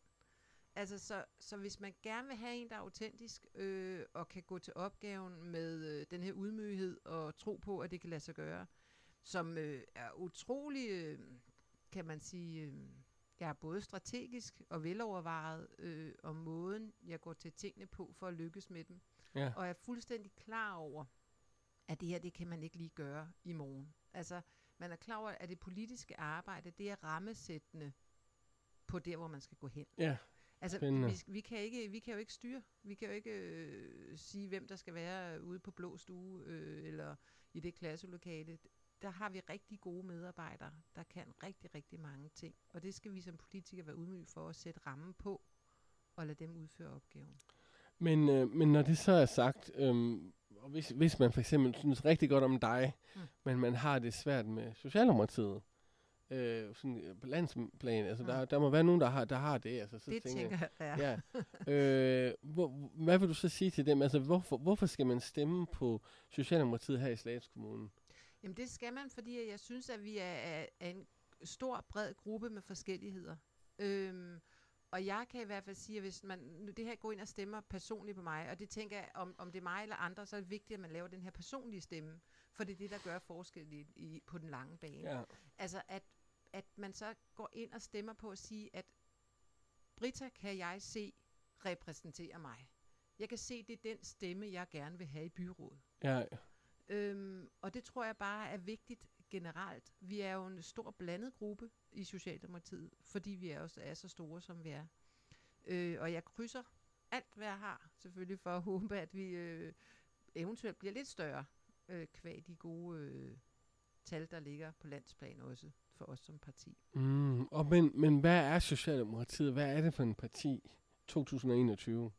Altså, så, så hvis man gerne vil have en, der er autentisk, øh, og kan gå til opgaven med øh, den her udmyghed og tro på, at det kan lade sig gøre, som øh, er utrolig, øh, kan man sige, øh, jeg er både strategisk og velovervejet øh, om måden, jeg går til tingene på for at lykkes med dem. Ja. Og jeg er fuldstændig klar over, at det her, det kan man ikke lige gøre i morgen. Altså, man er klar over, at det politiske arbejde, det er rammesættende på der, hvor man skal gå hen. Ja. Altså, Spændende. vi, vi, kan ikke, vi kan jo ikke styre. Vi kan jo ikke øh, sige, hvem der skal være ude på blå stue, øh, eller i det klasselokale. Der har vi rigtig gode medarbejdere, der kan rigtig, rigtig mange ting. Og det skal vi som politikere være udmygge for at sætte rammen på, og lade dem udføre opgaven. Men, øh, men når det så er sagt, øhm, og hvis, hvis man for eksempel synes rigtig godt om dig, mm. Mm. men man har det svært med Socialdemokratiet, øh, sådan øh, på landsplan, altså Mm. der, der må være nogen, der har, der har det. Altså, så det tænker jeg, ja. Ja. øh, hvor, hvad vil du så sige til dem? Altså, hvorfor, hvorfor skal man stemme på Socialdemokratiet her i Slagelse Kommune? Jamen det skal man, fordi jeg synes, at vi er, er, er en stor, bred gruppe med forskelligheder. Øhm, og jeg kan i hvert fald sige, at hvis man nu det her går ind og stemmer personligt på mig, og det tænker jeg, om, om det er mig eller andre, så er det vigtigt, at man laver den her personlige stemme, for det er det, der gør forskel i, i, på den lange bane. Ja. Altså at, at man så går ind og stemmer på at sige, at Brita kan jeg se repræsentere mig. Jeg kan se, det er den stemme, jeg gerne vil have i byrådet. Ja, Øhm, og det tror jeg bare er vigtigt generelt. Vi er jo en stor blandet gruppe i Socialdemokratiet, fordi vi er også er så store, som vi er. Øh, og jeg krydser alt, hvad jeg har, selvfølgelig for at håbe, at vi øh, eventuelt bliver lidt større, øh, kvæg de gode øh, tal, der ligger på landsplan også for os som parti. mm, og men, men hvad er Socialdemokratiet? Hvad er det for en parti 2021?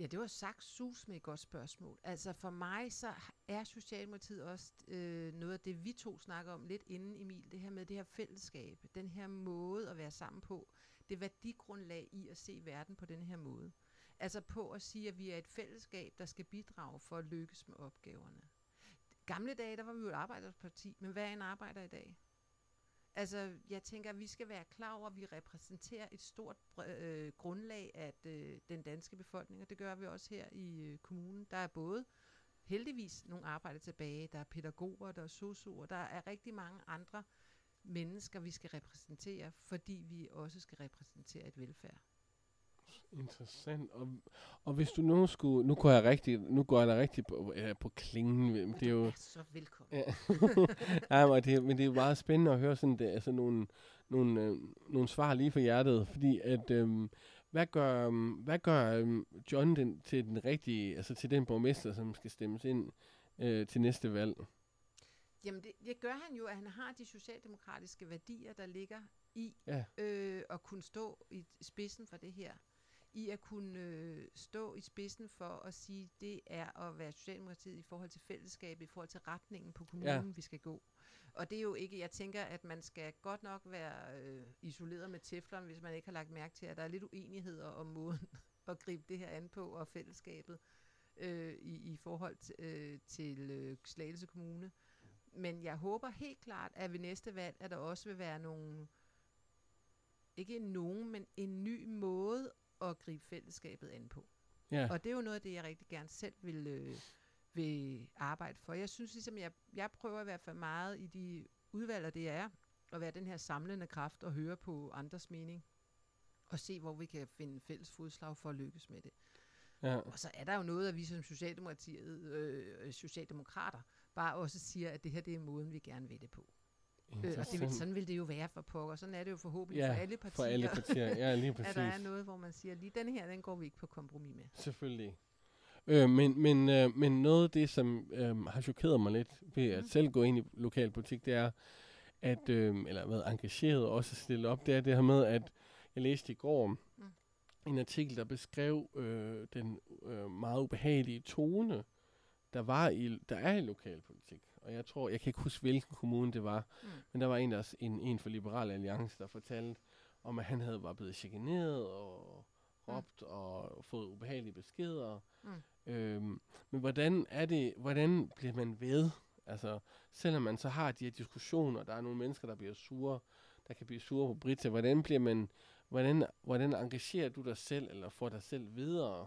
Ja, det var sagt sus med et godt spørgsmål. Altså for mig så er Socialdemokratiet også øh, noget af det, vi to snakker om lidt inden, Emil. Det her med det her fællesskab, den her måde at være sammen på. Det værdigrundlag i at se verden på den her måde. Altså på at sige, at vi er et fællesskab, der skal bidrage for at lykkes med opgaverne. Gamle dage, der var vi jo et arbejderparti, men hvad er en arbejder i dag? Altså, jeg tænker, at vi skal være klar over, at vi repræsenterer et stort øh, grundlag af øh, den danske befolkning, og det gør vi også her i øh, kommunen. Der er både heldigvis nogle arbejder tilbage, der er pædagoger, der er sosuer, der er rigtig mange andre mennesker, vi skal repræsentere, fordi vi også skal repræsentere et velfærd. Interessant. Og, og hvis du nu skulle, nu går jeg rigtig, nu går jeg da rigtig på, ja, på klingen. Det er jo, er så velkommen. Ja. ja, men, det, men det er jo meget spændende at høre sådan det, altså nogle, nogle, øh, nogle svar lige for hjertet, fordi at, øhm, hvad gør, øhm, hvad gør øhm, John den, til den rigtige, altså til den borgmester, som skal stemmes ind øh, til næste valg? Jamen det, det gør han jo, at han har de socialdemokratiske værdier, der ligger i Ja. øh, at kunne stå i spidsen for det her. I at kunne øh, stå i spidsen for at sige, det er at være Socialdemokratiet i forhold til fællesskabet, i forhold til retningen på kommunen, ja. vi skal gå. Og det er jo ikke, jeg tænker, at man skal godt nok være øh, isoleret med teflon, hvis man ikke har lagt mærke til, at der er lidt uenigheder om måden at gribe det her an på, og fællesskabet øh, i, i forhold til, øh, til øh, Slagelse Kommune. Men jeg håber helt klart, at ved næste valg, at der også vil være nogle, ikke nogen, men en ny måde at gribe fællesskabet an på. Ja. Og det er jo noget af det, jeg rigtig gerne selv vil, øh, vil arbejde for. Jeg synes ligesom, jeg, jeg prøver i hvert fald meget i de udvalg, og det er, at være den her samlende kraft og høre på andres mening. Og se, hvor vi kan finde fælles fodslag for at lykkes med det. ja. Og så er der jo noget, at vi som Socialdemokratiet, øh, Socialdemokrater bare også siger, at det her det er måden, vi gerne vil det på. Øh, og det vil, sådan vil det jo være for pokker. Sådan er det jo forhåbentlig Ja, for alle partier. For alle partier, ja, lige præcis. at der er noget, hvor man siger, lige den her, den går vi ikke på kompromis med. Selvfølgelig. Øh, men, men, øh, men noget af det, som øh, har chokeret mig lidt ved at Mhm. selv gå ind i lokalpolitik, det er, at, øh, eller været engageret og også stille op, det er det her med, at jeg læste i går Mm. en artikel, der beskrev øh, den øh, meget ubehagelige tone, der var i, der er i lokalpolitik. Og jeg tror, jeg kan ikke huske, hvilken kommune det var, Mm. men der var en, der, en, en for Liberal Alliance, der fortalte om, at han havde var blevet chikaneret og Mm. råbt og fået ubehagelige beskeder. Mm. Øhm, men hvordan er det, hvordan bliver man ved? Altså, selvom man så har de her diskussioner, der er nogle mennesker, der bliver sure, der kan blive sure på Brita, hvordan bliver man, hvordan, hvordan engagerer du dig selv, eller får dig selv videre?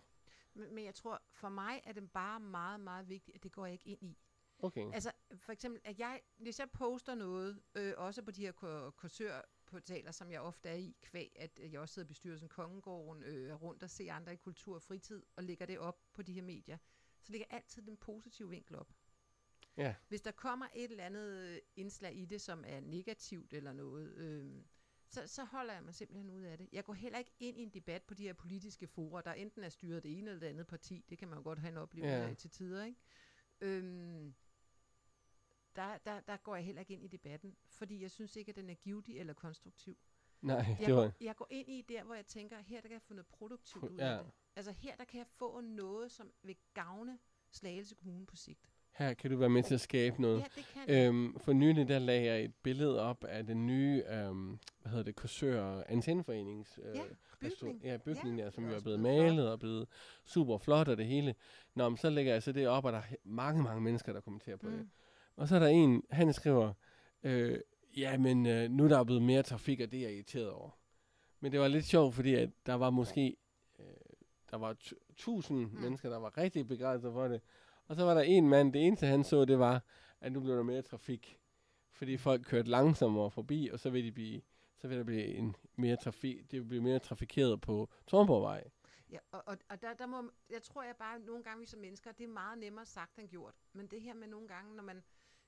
Men, men jeg tror, for mig er det bare meget, meget vigtigt, at det går jeg ikke ind i. Okay. Altså, for eksempel, at jeg, hvis jeg poster noget, øh, også på de her kur- kursørportaler, som jeg ofte er i, kvæg, at jeg også sidder i bestyrelsen Kongegården, øh, er rundt og ser andre i kultur og fritid, og lægger det op på de her medier, så ligger altid den positive vinkel op. Ja. Hvis der kommer et eller andet indslag i det, som er negativt eller noget, øh, så, så holder jeg mig simpelthen ud af det. Jeg går heller ikke ind i en debat på de her politiske fora, der enten er styret det ene eller det andet parti. Det kan man jo godt have en oplevelse Ja. af til tider, ikke? Øhm, der, der, der går jeg heller ikke ind i debatten, fordi jeg synes ikke, at den er givtig eller konstruktiv. Nej, Jeg, det var... går, jeg går ind i der, hvor jeg tænker, her der kan jeg få noget produktivt ud Ja. af det. Altså her der kan jeg få noget, som vil gavne Slagelse Kommune på sigt. Her kan du være med til at skabe noget. Ja, det kan jeg. Øhm, for nylig, der lagde jeg et billede op af den nye, øhm, hvad hedder det, Korsør Antenneforenings øh, Ja, bygning. ja, bygning Ja, der, som er jo er blevet malet og blevet super flot og det hele. Nå, men så lægger jeg så det op, og der er mange, mange mennesker, der kommenterer på mm. det. Og så er der en, han skriver, øh, ja, men øh, nu er der blevet mere trafik, og det er jeg irriteret over. Men det var lidt sjovt, fordi at der var måske, øh, der var tu- tusind mm. Mennesker, der var rigtig begejstrede for det. Og så var der en mand, det eneste han så, det var, at nu blev der mere trafik. Fordi folk kørte langsommere forbi, og så vil, de blive, så vil der blive en mere trafik, det vil blive mere trafikeret på Tornborgvej. Ja, og, og, og der, der må, jeg tror jeg bare, nogle gange vi som mennesker, det er meget nemmere sagt end gjort. Men det her med nogle gange, når man,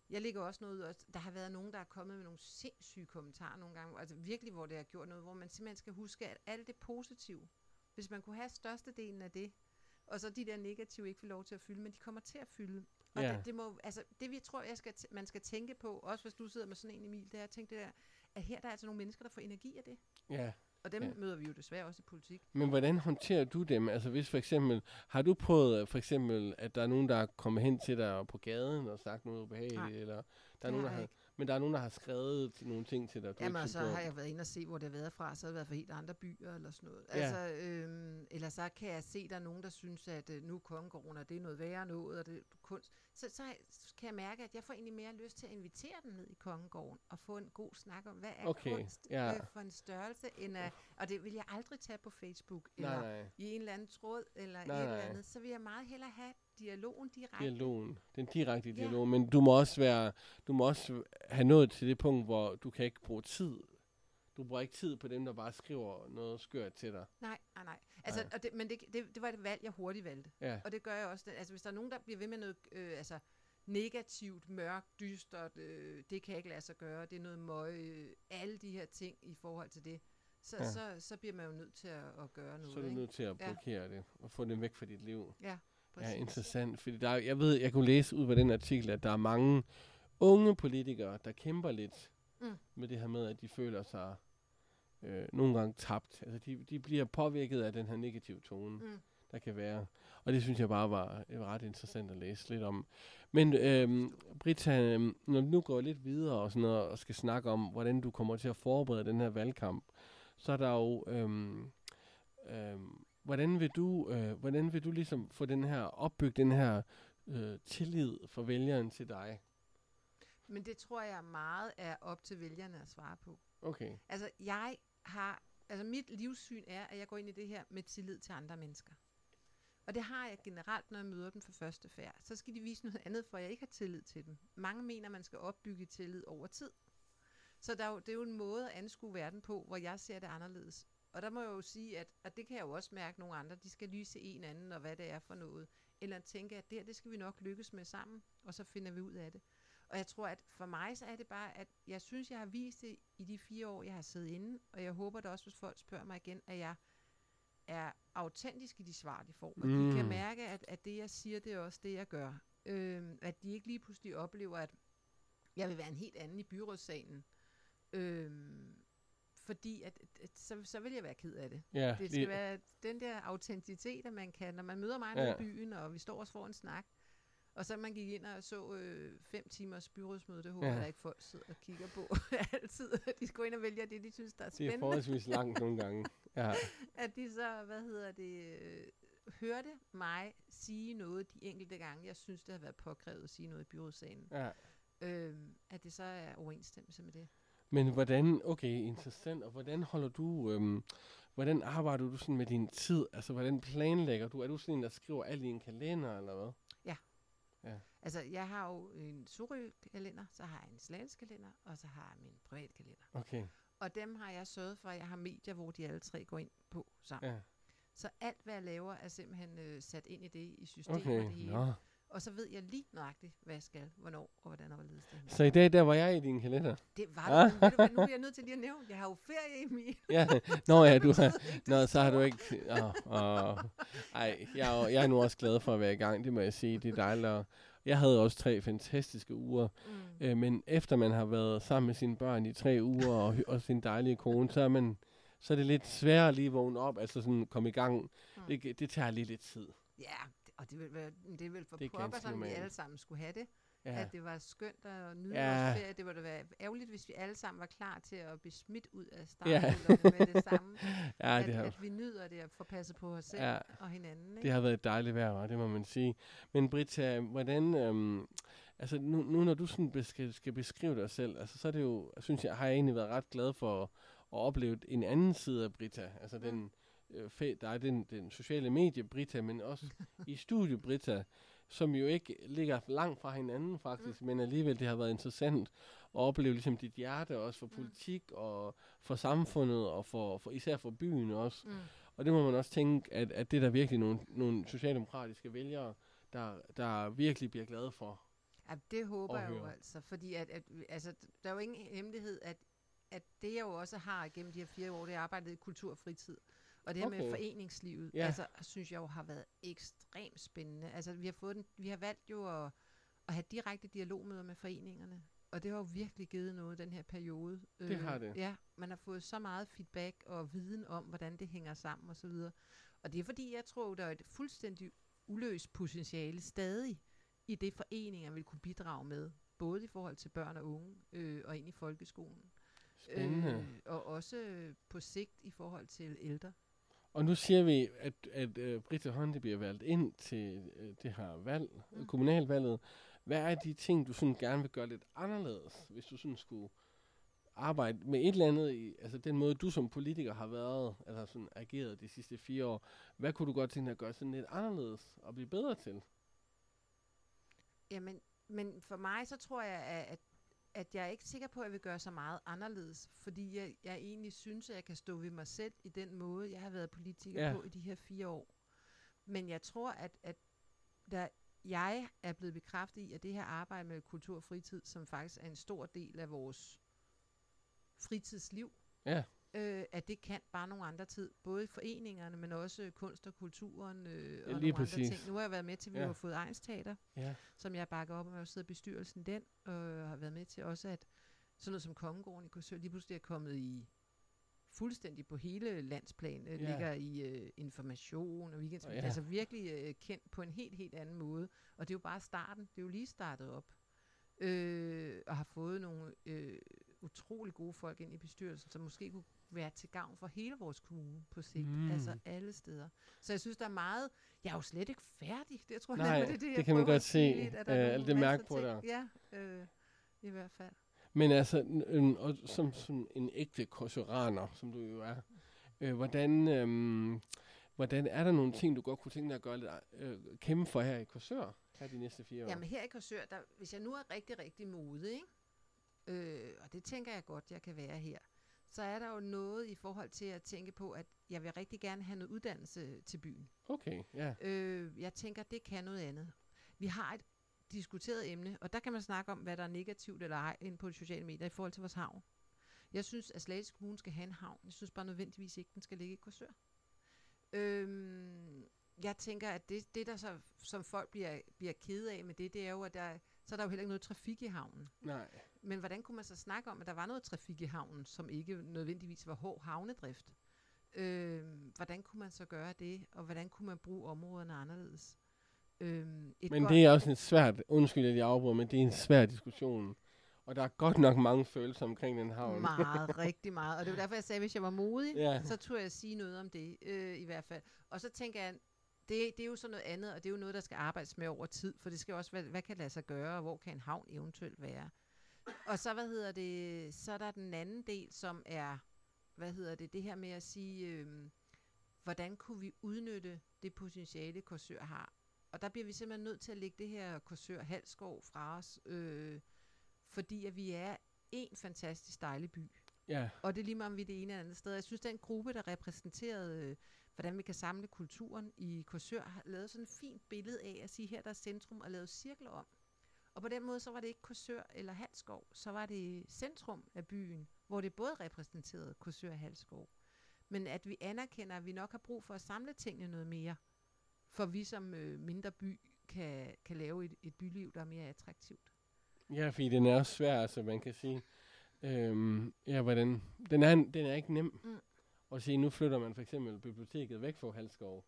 jeg ligger også noget ud, og der har været nogen, der er kommet med nogle sindssyge kommentarer nogle gange, altså virkelig, hvor det har gjort noget, hvor man simpelthen skal huske, at alt det positive, hvis man kunne have størstedelen af det, og så de der negative ikke får lov til at fylde, men de kommer til at fylde. Og Ja. det, det, må, altså, det vi tror, jeg skal t- man skal tænke på, også hvis du sidder med sådan en Emil, det er at tænke det der, at her der er altså nogle mennesker, der får energi af det. Ja. Og dem Ja. møder vi jo desværre også i politik. Men hvordan håndterer du dem? Altså hvis for eksempel, har du prøvet øh, for eksempel, at der er nogen, der er kommet hen til dig på gaden og sagt noget ubehageligt, Nej, eller der er nogen, der har men der er nogen, der har skrevet nogle ting til dig, du Jamen, så synes har jeg været inde og se, hvor det har været fra, så har det været fra helt andre byer eller sådan noget. Ja. Altså, øhm, eller så kan jeg se, der er nogen, der synes, at øh, nu er kongegården, og det er noget værre noget, og det er kunst. Så, så kan jeg mærke, at jeg får egentlig mere lyst til at invitere dem ned i kongegården, og få en god snak om, hvad er Okay, kunst ja. øh, for en størrelse, end at, og det vil jeg aldrig tage på Facebook, eller Nej, nej. i en eller anden tråd, eller Nej, et eller nej. andet. Så vil jeg meget hellere have dialogen direkte. dialogen, den direkte Ja. dialog, men du må også være, du må også have nået til det punkt, hvor du kan ikke bruge tid. Du bruger ikke tid på dem, der bare skriver noget skørt til dig. Nej, nej, nej. Altså, Nej. Og det, men det, det, det var et valg, jeg hurtigt valgte. Ja, Og det gør jeg også. Altså, hvis der er nogen, der bliver ved med noget øh, altså, negativt, mørkt, dystert, øh, det kan jeg ikke lade sig gøre, det er noget møg, øh, alle de her ting i forhold til det, så, Ja. ja. så, så bliver man jo nødt til at, at gøre noget. så er du ikke? nødt til at Ja. blokere det, og få det væk fra dit liv. Ja, Ja, interessant, fordi der er, jeg ved, jeg kunne læse ud fra den artikel, at der er mange unge politikere, der kæmper lidt Mm. med det her med, at de føler sig øh, nogle gange tabt. Altså, de, de bliver påvirket af den her negative tone, Mm. der kan være. Og det synes jeg bare var, var ret interessant at læse lidt om. Men øhm, Britta, øhm, når du nu går lidt videre og, sådan noget, og skal snakke om, hvordan du kommer til at forberede den her valgkamp, så er der jo... Øhm, øhm, hvordan vil du, øh, hvordan vil du ligesom få den her, opbygge den her øh, tillid for vælgeren til dig? Men det tror jeg meget er op til vælgerne at svare på. Okay. Altså, jeg har... Altså, mit livssyn er, at jeg går ind i det her med tillid til andre mennesker. Og det har jeg generelt, når jeg møder dem for første færd. Så skal de vise noget andet, for jeg ikke har tillid til dem. Mange mener, man skal opbygge tillid over tid. Så der er jo, det er jo en måde at anskue verden på, hvor jeg ser det anderledes. Og der må jeg jo sige, at, at det kan jeg jo også mærke nogle andre, de skal lyse en anden, og hvad det er for noget. Eller tænke, at det her, det skal vi nok lykkes med sammen, og så finder vi ud af det. Og jeg tror, at for mig så er det bare, at jeg synes, jeg har vist det i de fire år, jeg har siddet inde, og jeg håber da også, hvis folk spørger mig igen, at jeg er autentisk i de svar, de får. Og mm. de kan mærke, at, at det, jeg siger, det er også det, jeg gør. Øhm, at de ikke lige pludselig oplever, at jeg vil være en helt anden i byrådssalen. Øhm, fordi at, at så, så vil jeg være ked af det. Ja, Det skal lige- være den der autenticitet, at man kan, når man møder mig Ja. ja. i byen, og vi står og får en snak, og så man gik ind og så øh, fem timers byrådsmøde, det håber Ja. jeg ikke folk sidder og kigger på altid. De skal ind og vælge det, de synes, der er det er spændende. forholdsvis langt nogle gange. Ja, At de så, hvad hedder det, øh, hørte mig sige noget de enkelte gange, jeg synes, det har været påkrævet at sige noget i byrådssalen. ja. Øhm, at det så er overensstemmelse med det. Men hvordan, okay, interessant, og hvordan holder du, øhm, hvordan arbejder du sådan med din tid? Altså, hvordan planlægger du? Er du sådan en, der skriver alt i en kalender, eller hvad? Altså, jeg har jo en Sorø-kalender, så har jeg en Slagelse-kalender, og så har jeg min privatkalender. Okay, Og dem har jeg sørget for, at jeg har medier, hvor de alle tre går ind på sammen. ja. Så alt, hvad jeg laver, er simpelthen øh, sat ind i det, i systemet Okay, og det hele. nå. Og så ved jeg lige nøjagtigt, hvad jeg skal, hvornår og hvordan og hvorledes det Så i dag, der var jeg i din kalender? Det var Ah. det. Nu er jeg nødt til lige at nævne, jeg har jo ferie i min. Ja, nå ja, du har, Nå, så har du ikke... Åh, åh. Ej, jeg, er, jeg er nu også glad for at være i gang, det må jeg sige. Det er dejligt. Jeg havde også tre fantastiske uger, Mm. øh, men efter man har været sammen med sine børn i tre uger, og, og sin dejlige kone, så er, man, så er det lidt sværere at lige vågne op, altså sådan komme i gang. Mm. Det, det tager lige lidt tid. Ja, og det vil, være, det er vel for Det er ganske som vi alle sammen skulle have det. Ja, At det var skønt at nyde Ja. vores ferie. Det ville være ærgerligt, hvis vi alle sammen var klar til at blive smidt ud af Ja. starthullerne med det samme. ja, at, det, har, at vi nyder det at få passet på os selv Ja. ja. og hinanden. Ikke? det har været et dejligt vejr, hva'? det må man sige. Men Britta, hvordan... Øhm, altså nu, nu når du sådan skal, skal beskrive dig selv, altså så er det jo, synes jeg, har jeg egentlig været ret glad for at, at opleve en anden side af Britta. Altså den, øh, fe, der er den, den sociale medie Britta, men også i studie Britta, som jo ikke ligger langt fra hinanden faktisk, mm. men alligevel det har været interessant at opleve ligesom dit hjerte også for politik og for samfundet og for, for især for byen også. Mm. Og det må man også tænke, at, at det er der virkelig nogle, nogle socialdemokratiske vælgere, der, der virkelig bliver glade for. Ja, det håber jeg jo altså, fordi at, at, altså, der er jo ingen hemmelighed, at, at det jeg jo også har gennem de her fire år, det er arbejdet i kultur og fritid. Og det her okay. Med foreningslivet, Ja. altså, synes jeg jo har været ekstremt spændende. Altså, vi har, fået den, vi har valgt jo at, at have direkte dialogmøder med foreningerne. Og det har jo virkelig givet noget den her periode. Øh, Det har det. Ja, man har fået så meget feedback og viden om, hvordan det hænger sammen osv. Og, og det er fordi, jeg tror, der er et fuldstændig uløst potentiale stadig i det, foreninger vil kunne bidrage med. Både i forhold til børn og unge øh, og ind i folkeskolen. Spændende. Øh, og også øh, på sigt i forhold til ældre. Og nu siger vi, at, at uh, Britta Honte bliver valgt ind til uh, det her valg. Mm. kommunalvalget. Hvad er de ting, du sådan gerne vil gøre lidt anderledes, hvis du sådan skulle arbejde med et eller andet, i, altså den måde, du som politiker har været, altså sådan ageret de sidste fire år. Hvad kunne du godt tænke dig at gøre sådan lidt anderledes og blive bedre til? Jamen, men for mig, så tror jeg, at, at, jeg er ikke sikker på, at jeg vil gøre så meget anderledes, fordi jeg, jeg egentlig synes, at jeg kan stå ved mig selv i den måde, jeg har været politiker ja. på i de her fire år. Men jeg tror, at, at der, jeg er blevet bekræftet i, at det her arbejde med kultur og fritid, som faktisk er en stor del af vores fritidsliv, Ja. Øh, at det kan bare nogle andre tid. Både i foreningerne, men også kunst og kulturen øh, og lige nogle præcis. andre ting. Nu har jeg været med til, at vi Ja. ja. har fået Ejens Teater, Ja. som jeg bakker op, og jeg har siddet i bestyrelsen den, og har været med til også, at sådan noget som Kongegården i Korsør lige pludselig er kommet i fuldstændig på hele landsplan, Ja. ja. ligger i øh, information og weekend, Og ja. ja. altså virkelig øh, kendt på en helt, helt anden måde. Og det er jo bare starten, det er jo lige startet op. Øh, og har fået nogle øh, utrolig gode folk ind i bestyrelsen, som måske kunne være til gavn for hele vores kommune på sigt. Mm. Altså alle steder. Så jeg synes, der er meget... Jeg er jo slet ikke færdig. Det tror jeg Nej, det, det, det kan man godt se, lidt, der øh, alt det mærke på ting. Ja, øh, i hvert fald. Men altså, øhm, og som, som en ægte korsøraner, som du jo er, øh, hvordan, øhm, hvordan er der nogle ting, du godt kunne tænke dig at gøre lidt, øh, kæmpe for her i Korsør, her de næste fire år? Jamen her i Korsør, der, hvis jeg nu er rigtig, rigtig modig, ikke? Øh, og det tænker jeg godt, jeg kan være her, så er der jo noget i forhold til at tænke på, at jeg vil rigtig gerne have noget uddannelse til byen. Okay, ja. Øh, jeg tænker, det kan noget andet. Vi har et diskuteret emne, og der kan man snakke om, hvad der er negativt eller ej inde på de sociale medier i forhold til vores havn. Jeg synes, at Slagelse Kommune skal have en havn. Jeg synes bare nødvendigvis ikke, den skal ligge i Korsør. Øhm, jeg tænker, at det, det der så, som folk bliver, bliver kede af med det, det er jo, at der, så er der jo heller ikke noget trafik i havnen. Nej. Men hvordan kunne man så snakke om, at der var noget trafik i havnen, som ikke nødvendigvis var hård havnedrift? Øhm, hvordan kunne man så gøre det, og hvordan kunne man bruge områderne anderledes? Øhm, et Men godt- det er også en svært, undskyld at jeg afbryder, men det er en svær diskussion. Og der er godt nok mange følelser omkring den havn. Meget, rigtig meget. Og det var derfor, jeg sagde, at hvis jeg var modig, Ja. så tror jeg at sige noget om det, øh, i hvert fald. Og så tænker jeg, det, det er jo så noget andet, og det er jo noget, der skal arbejdes med over tid, for det skal jo også være, hvad kan lade sig gøre, og hvor kan en havn eventuelt være. Og så, hvad hedder det, så er der den anden del, som er, hvad hedder det, det her med at sige, øh, hvordan kunne vi udnytte det potentiale, Korsør har. Og der bliver vi simpelthen nødt til at lægge det her Korsør Halskov fra os, øh, fordi at vi er en fantastisk dejlig by. Ja, Og det er lige meget, om vi er det ene eller andet sted. Jeg synes, den gruppe, der repræsenterede, øh, hvordan vi kan samle kulturen i Korsør, har lavet sådan et fint billede af at sige, her der er centrum og lavet cirkler om. Og på den måde, så var det ikke Korsør eller Halskov, så var det centrum af byen, hvor det både repræsenterede Korsør og Halskov. Men at vi anerkender, at vi nok har brug for at samle tingene noget mere, for vi som øh, mindre by kan, kan lave et, et byliv, der er mere attraktivt. ja fordi den er også svær, altså man kan sige. Øhm, ja, hvordan, den, er, den er ikke nem. Mm. Og sige, nu flytter man for eksempel biblioteket væk fra Halskov.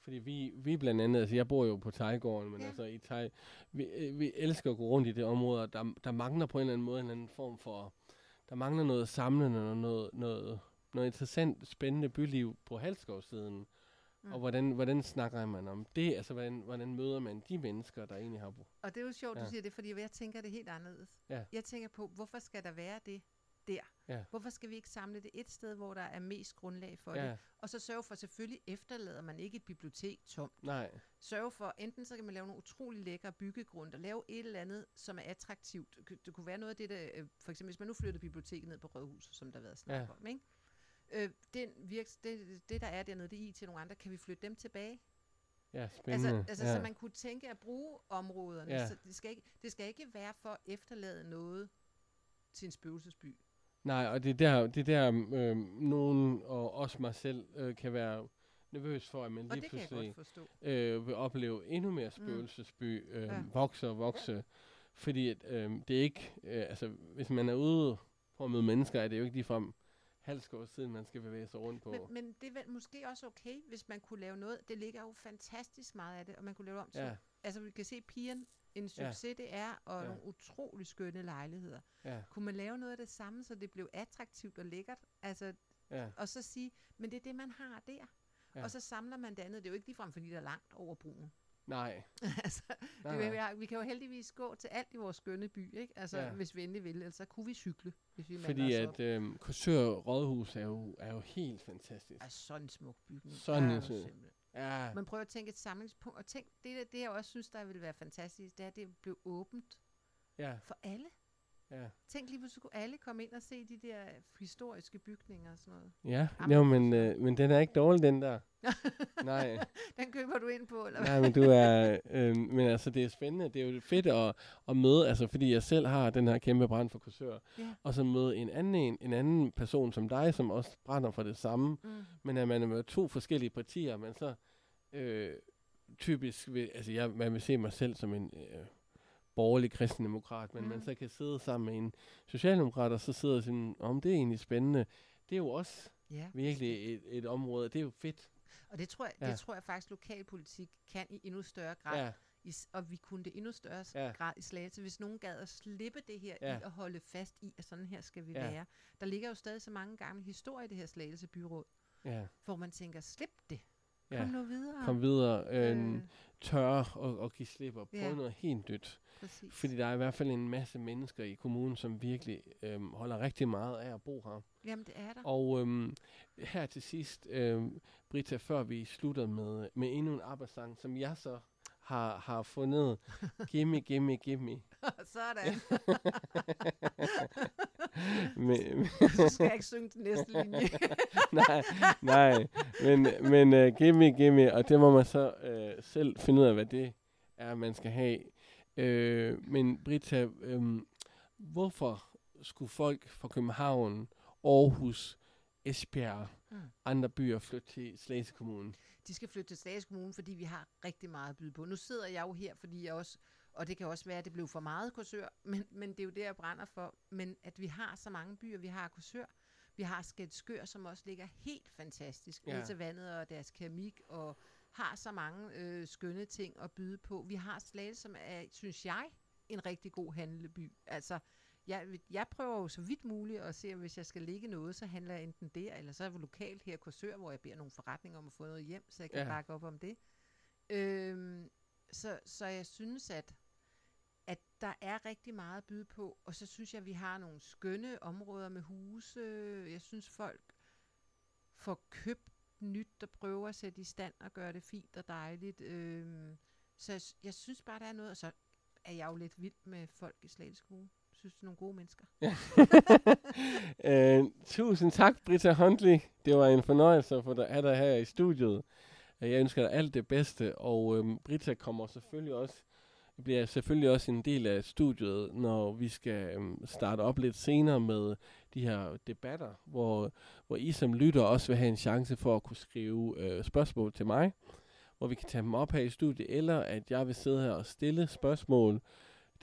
Fordi vi, vi blandt andet, altså jeg bor jo på Tejgården, men Ja. altså i Tej, vi, øh, vi elsker at gå rundt i det område, og der, der mangler på en eller anden måde en eller anden form for, der mangler noget samlende og noget, noget, noget interessant, spændende byliv på Halskovsiden. Mm. Mm. Og hvordan, hvordan snakker man om det? Altså, hvordan, hvordan møder man de mennesker, der egentlig har brug? Og det er jo sjovt, ja. Du siger det, fordi jeg tænker det helt anderledes. Ja. Jeg tænker på, hvorfor skal der være det der? Ja. Hvorfor skal vi ikke samle det et sted, hvor der er mest grundlag for Ja, det? Og så sørge for, selvfølgelig efterlader man ikke et bibliotek tomt. nej, Sørge for, enten så kan man lave nogle utrolig lækre byggegrund, og lave et eller andet, som er attraktivt. Det kunne- være noget af det, der, øh, for eksempel hvis man nu flyttede biblioteket ned på Rødhuset, som der har været snak Ja. om, ikke? Øh, den virks, det, det, der er dernede, det i til nogle andre. Kan vi flytte dem tilbage? ja, spændende. Altså, altså ja. så man kunne tænke at bruge områderne. Ja. Så det, skal ikke, det skal ikke være for at efterlade noget til en spøgelsesby. Nej, og det er der, det er der øh, nogen, og også mig selv, øh, kan være nervøs for, at man Og lige pludselig øh, vil opleve endnu mere spøgelsesby øh, Ja. vokse og vokse. Fordi at, øh, det er ikke, øh, altså hvis man er ude på at møde mennesker, er det jo ikke ligefrem halvskår siden, man skal bevæge sig rundt på. Men, men det er vel måske også okay, hvis man kunne lave noget. Det ligger jo fantastisk meget af det, og man kunne lave det om til. ja, Altså vi kan se pigen, en succes det er, og Ja. nogle utrolig skønne lejligheder. ja, Kunne man lave noget af det samme, så det blev attraktivt og lækkert? Altså, ja, og så sige, men det er det, man har der. Ja. Og så samler man det andet. Det er jo ikke ligefrem, fordi der er langt over broen. Nej, altså, nej, det, vi, nej. har, vi kan jo heldigvis gå til alt i vores skønne by, ikke? Altså, ja. Hvis vi endelig vil. Ellers så kunne vi cykle, hvis vi Fordi at øh, Korsør Rådhus er jo, er jo helt fantastisk. Er sådan en smuk bygning. Sådan en smuk-. Ja, Man prøver at tænke et samlingspunkt, og tænk, det, der- det jeg også synes, der ville være fantastisk, det er, at det blev åbent ja, for alle. Ja. Tænk lige, hvis kunne alle komme ind og se de der historiske bygninger og sådan noget. Ja, Jamen, jo, men, øh, men den er ikke dårlig, den der. Nej, Den køber du ind på, eller hvad? nej, men du er... Øh, men altså, det er spændende. Det er jo fedt at, at møde, altså fordi jeg selv har den her kæmpe brand for kursør, Ja. og så møde en anden, en, en anden person som dig, som også brænder for det samme, Mm. men at man er med to forskellige partier, men så øh, typisk, vil, altså jeg, man vil se mig selv som en øh, borgerlig kristendemokrat, men mm. man så kan sidde sammen med en socialdemokrat, og så sidder og sige, om det er egentlig spændende. Det er jo også Ja, virkelig et, et område, det er jo fedt. Og det tror, jeg, Ja. det tror jeg faktisk, lokalpolitik kan i endnu større grad. Ja, I, og vi kunne det endnu større Ja. grad i Slagelse, hvis nogen gad at slippe det her Ja. i at holde fast i, at sådan her skal vi Ja. være. Der ligger jo stadig så mange gamle historier i det her Slagelse byråd, ja, hvor man tænker, slip det. ja. Kom nu videre. Kom videre. Øh, Øh, tørre og, og give slip og prøve Ja. noget helt nyt. Præcis. Fordi der er i hvert fald en masse mennesker i kommunen, som virkelig øhm, holder rigtig meget af at bo her. Jamen, det er der. Og øhm, her til sidst, øhm, Brita, før vi slutter med, med endnu en arbejdssang, som jeg så har, har fundet. Gimme, gimme, gimme. Sådan. Men, så skal jeg ikke synge den næste linje. nej, nej. Men, men uh, gimme, gimme, og det må man så uh, selv finde ud af, hvad det er, man skal have. Uh, men Brita, um, hvorfor skulle folk fra København, Aarhus, Esbjerg, Mm. andre byer flytte til Slagelse Kommune? De skal flytte til Slagelse Kommune, fordi vi har rigtig meget at byde på. Nu sidder jeg jo her, fordi jeg også, og det kan også være, at det blev for meget kursør, men, men det er jo det, jeg brænder for. Men at vi har så mange byer, vi har kursør, vi har Skælskør, som også ligger helt fantastisk Ja. ned til vandet og deres keramik, og har så mange øh, skønne ting at byde på. Vi har Slagelse, som er, synes jeg, en rigtig god handleby. Altså, jeg, jeg prøver jo så vidt muligt at se, om hvis jeg skal ligge noget, så handler jeg enten der, eller så er jeg lokalt her i Korsør, hvor jeg beder nogle forretninger om at få noget hjem, så jeg kan ja. bakke op om det. Øhm, så, så jeg synes, at, at der er rigtig meget at byde på, og så synes jeg, at vi har nogle skønne områder med huse. Jeg synes, folk får købt nyt, der prøver at sætte i stand og gøre det fint og dejligt. Øh, så jeg, jeg synes bare, der er noget, og så er jeg jo lidt vild med folk i Slagelse Kommune. Jeg synes, det er nogle gode mennesker. øh, tusind tak, Britta Huntley. Det var en fornøjelse at få dig, have dig her i studiet. Jeg ønsker dig alt det bedste, og øhm, Britta kommer selvfølgelig også bliver selvfølgelig også en del af studiet, når vi skal øhm, starte op lidt senere med de her debatter, hvor, hvor I som lytter også vil have en chance for at kunne skrive øh, spørgsmål til mig, hvor vi kan tage dem op her i studiet, eller at jeg vil sidde her og stille spørgsmål.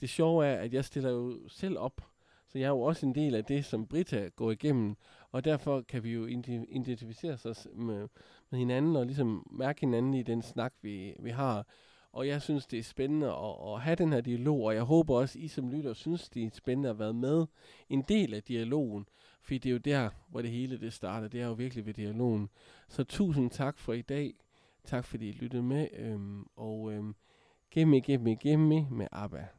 Det sjove er, at jeg stiller jo selv op, så jeg er jo også en del af det, som Brita går igennem, og derfor kan vi jo identificere os med, med hinanden og ligesom mærke hinanden i den snak, vi, vi har. Og jeg synes, det er spændende at, at have den her dialog, og jeg håber også, I som lytter synes, det er spændende at være med en del af dialogen, fordi det er jo der, hvor det hele det starter. Det er jo virkelig ved dialogen. Så tusind tak for i dag. Tak fordi I lyttede med, øhm, og øhm, gimme, gimme, gimme med ABBA.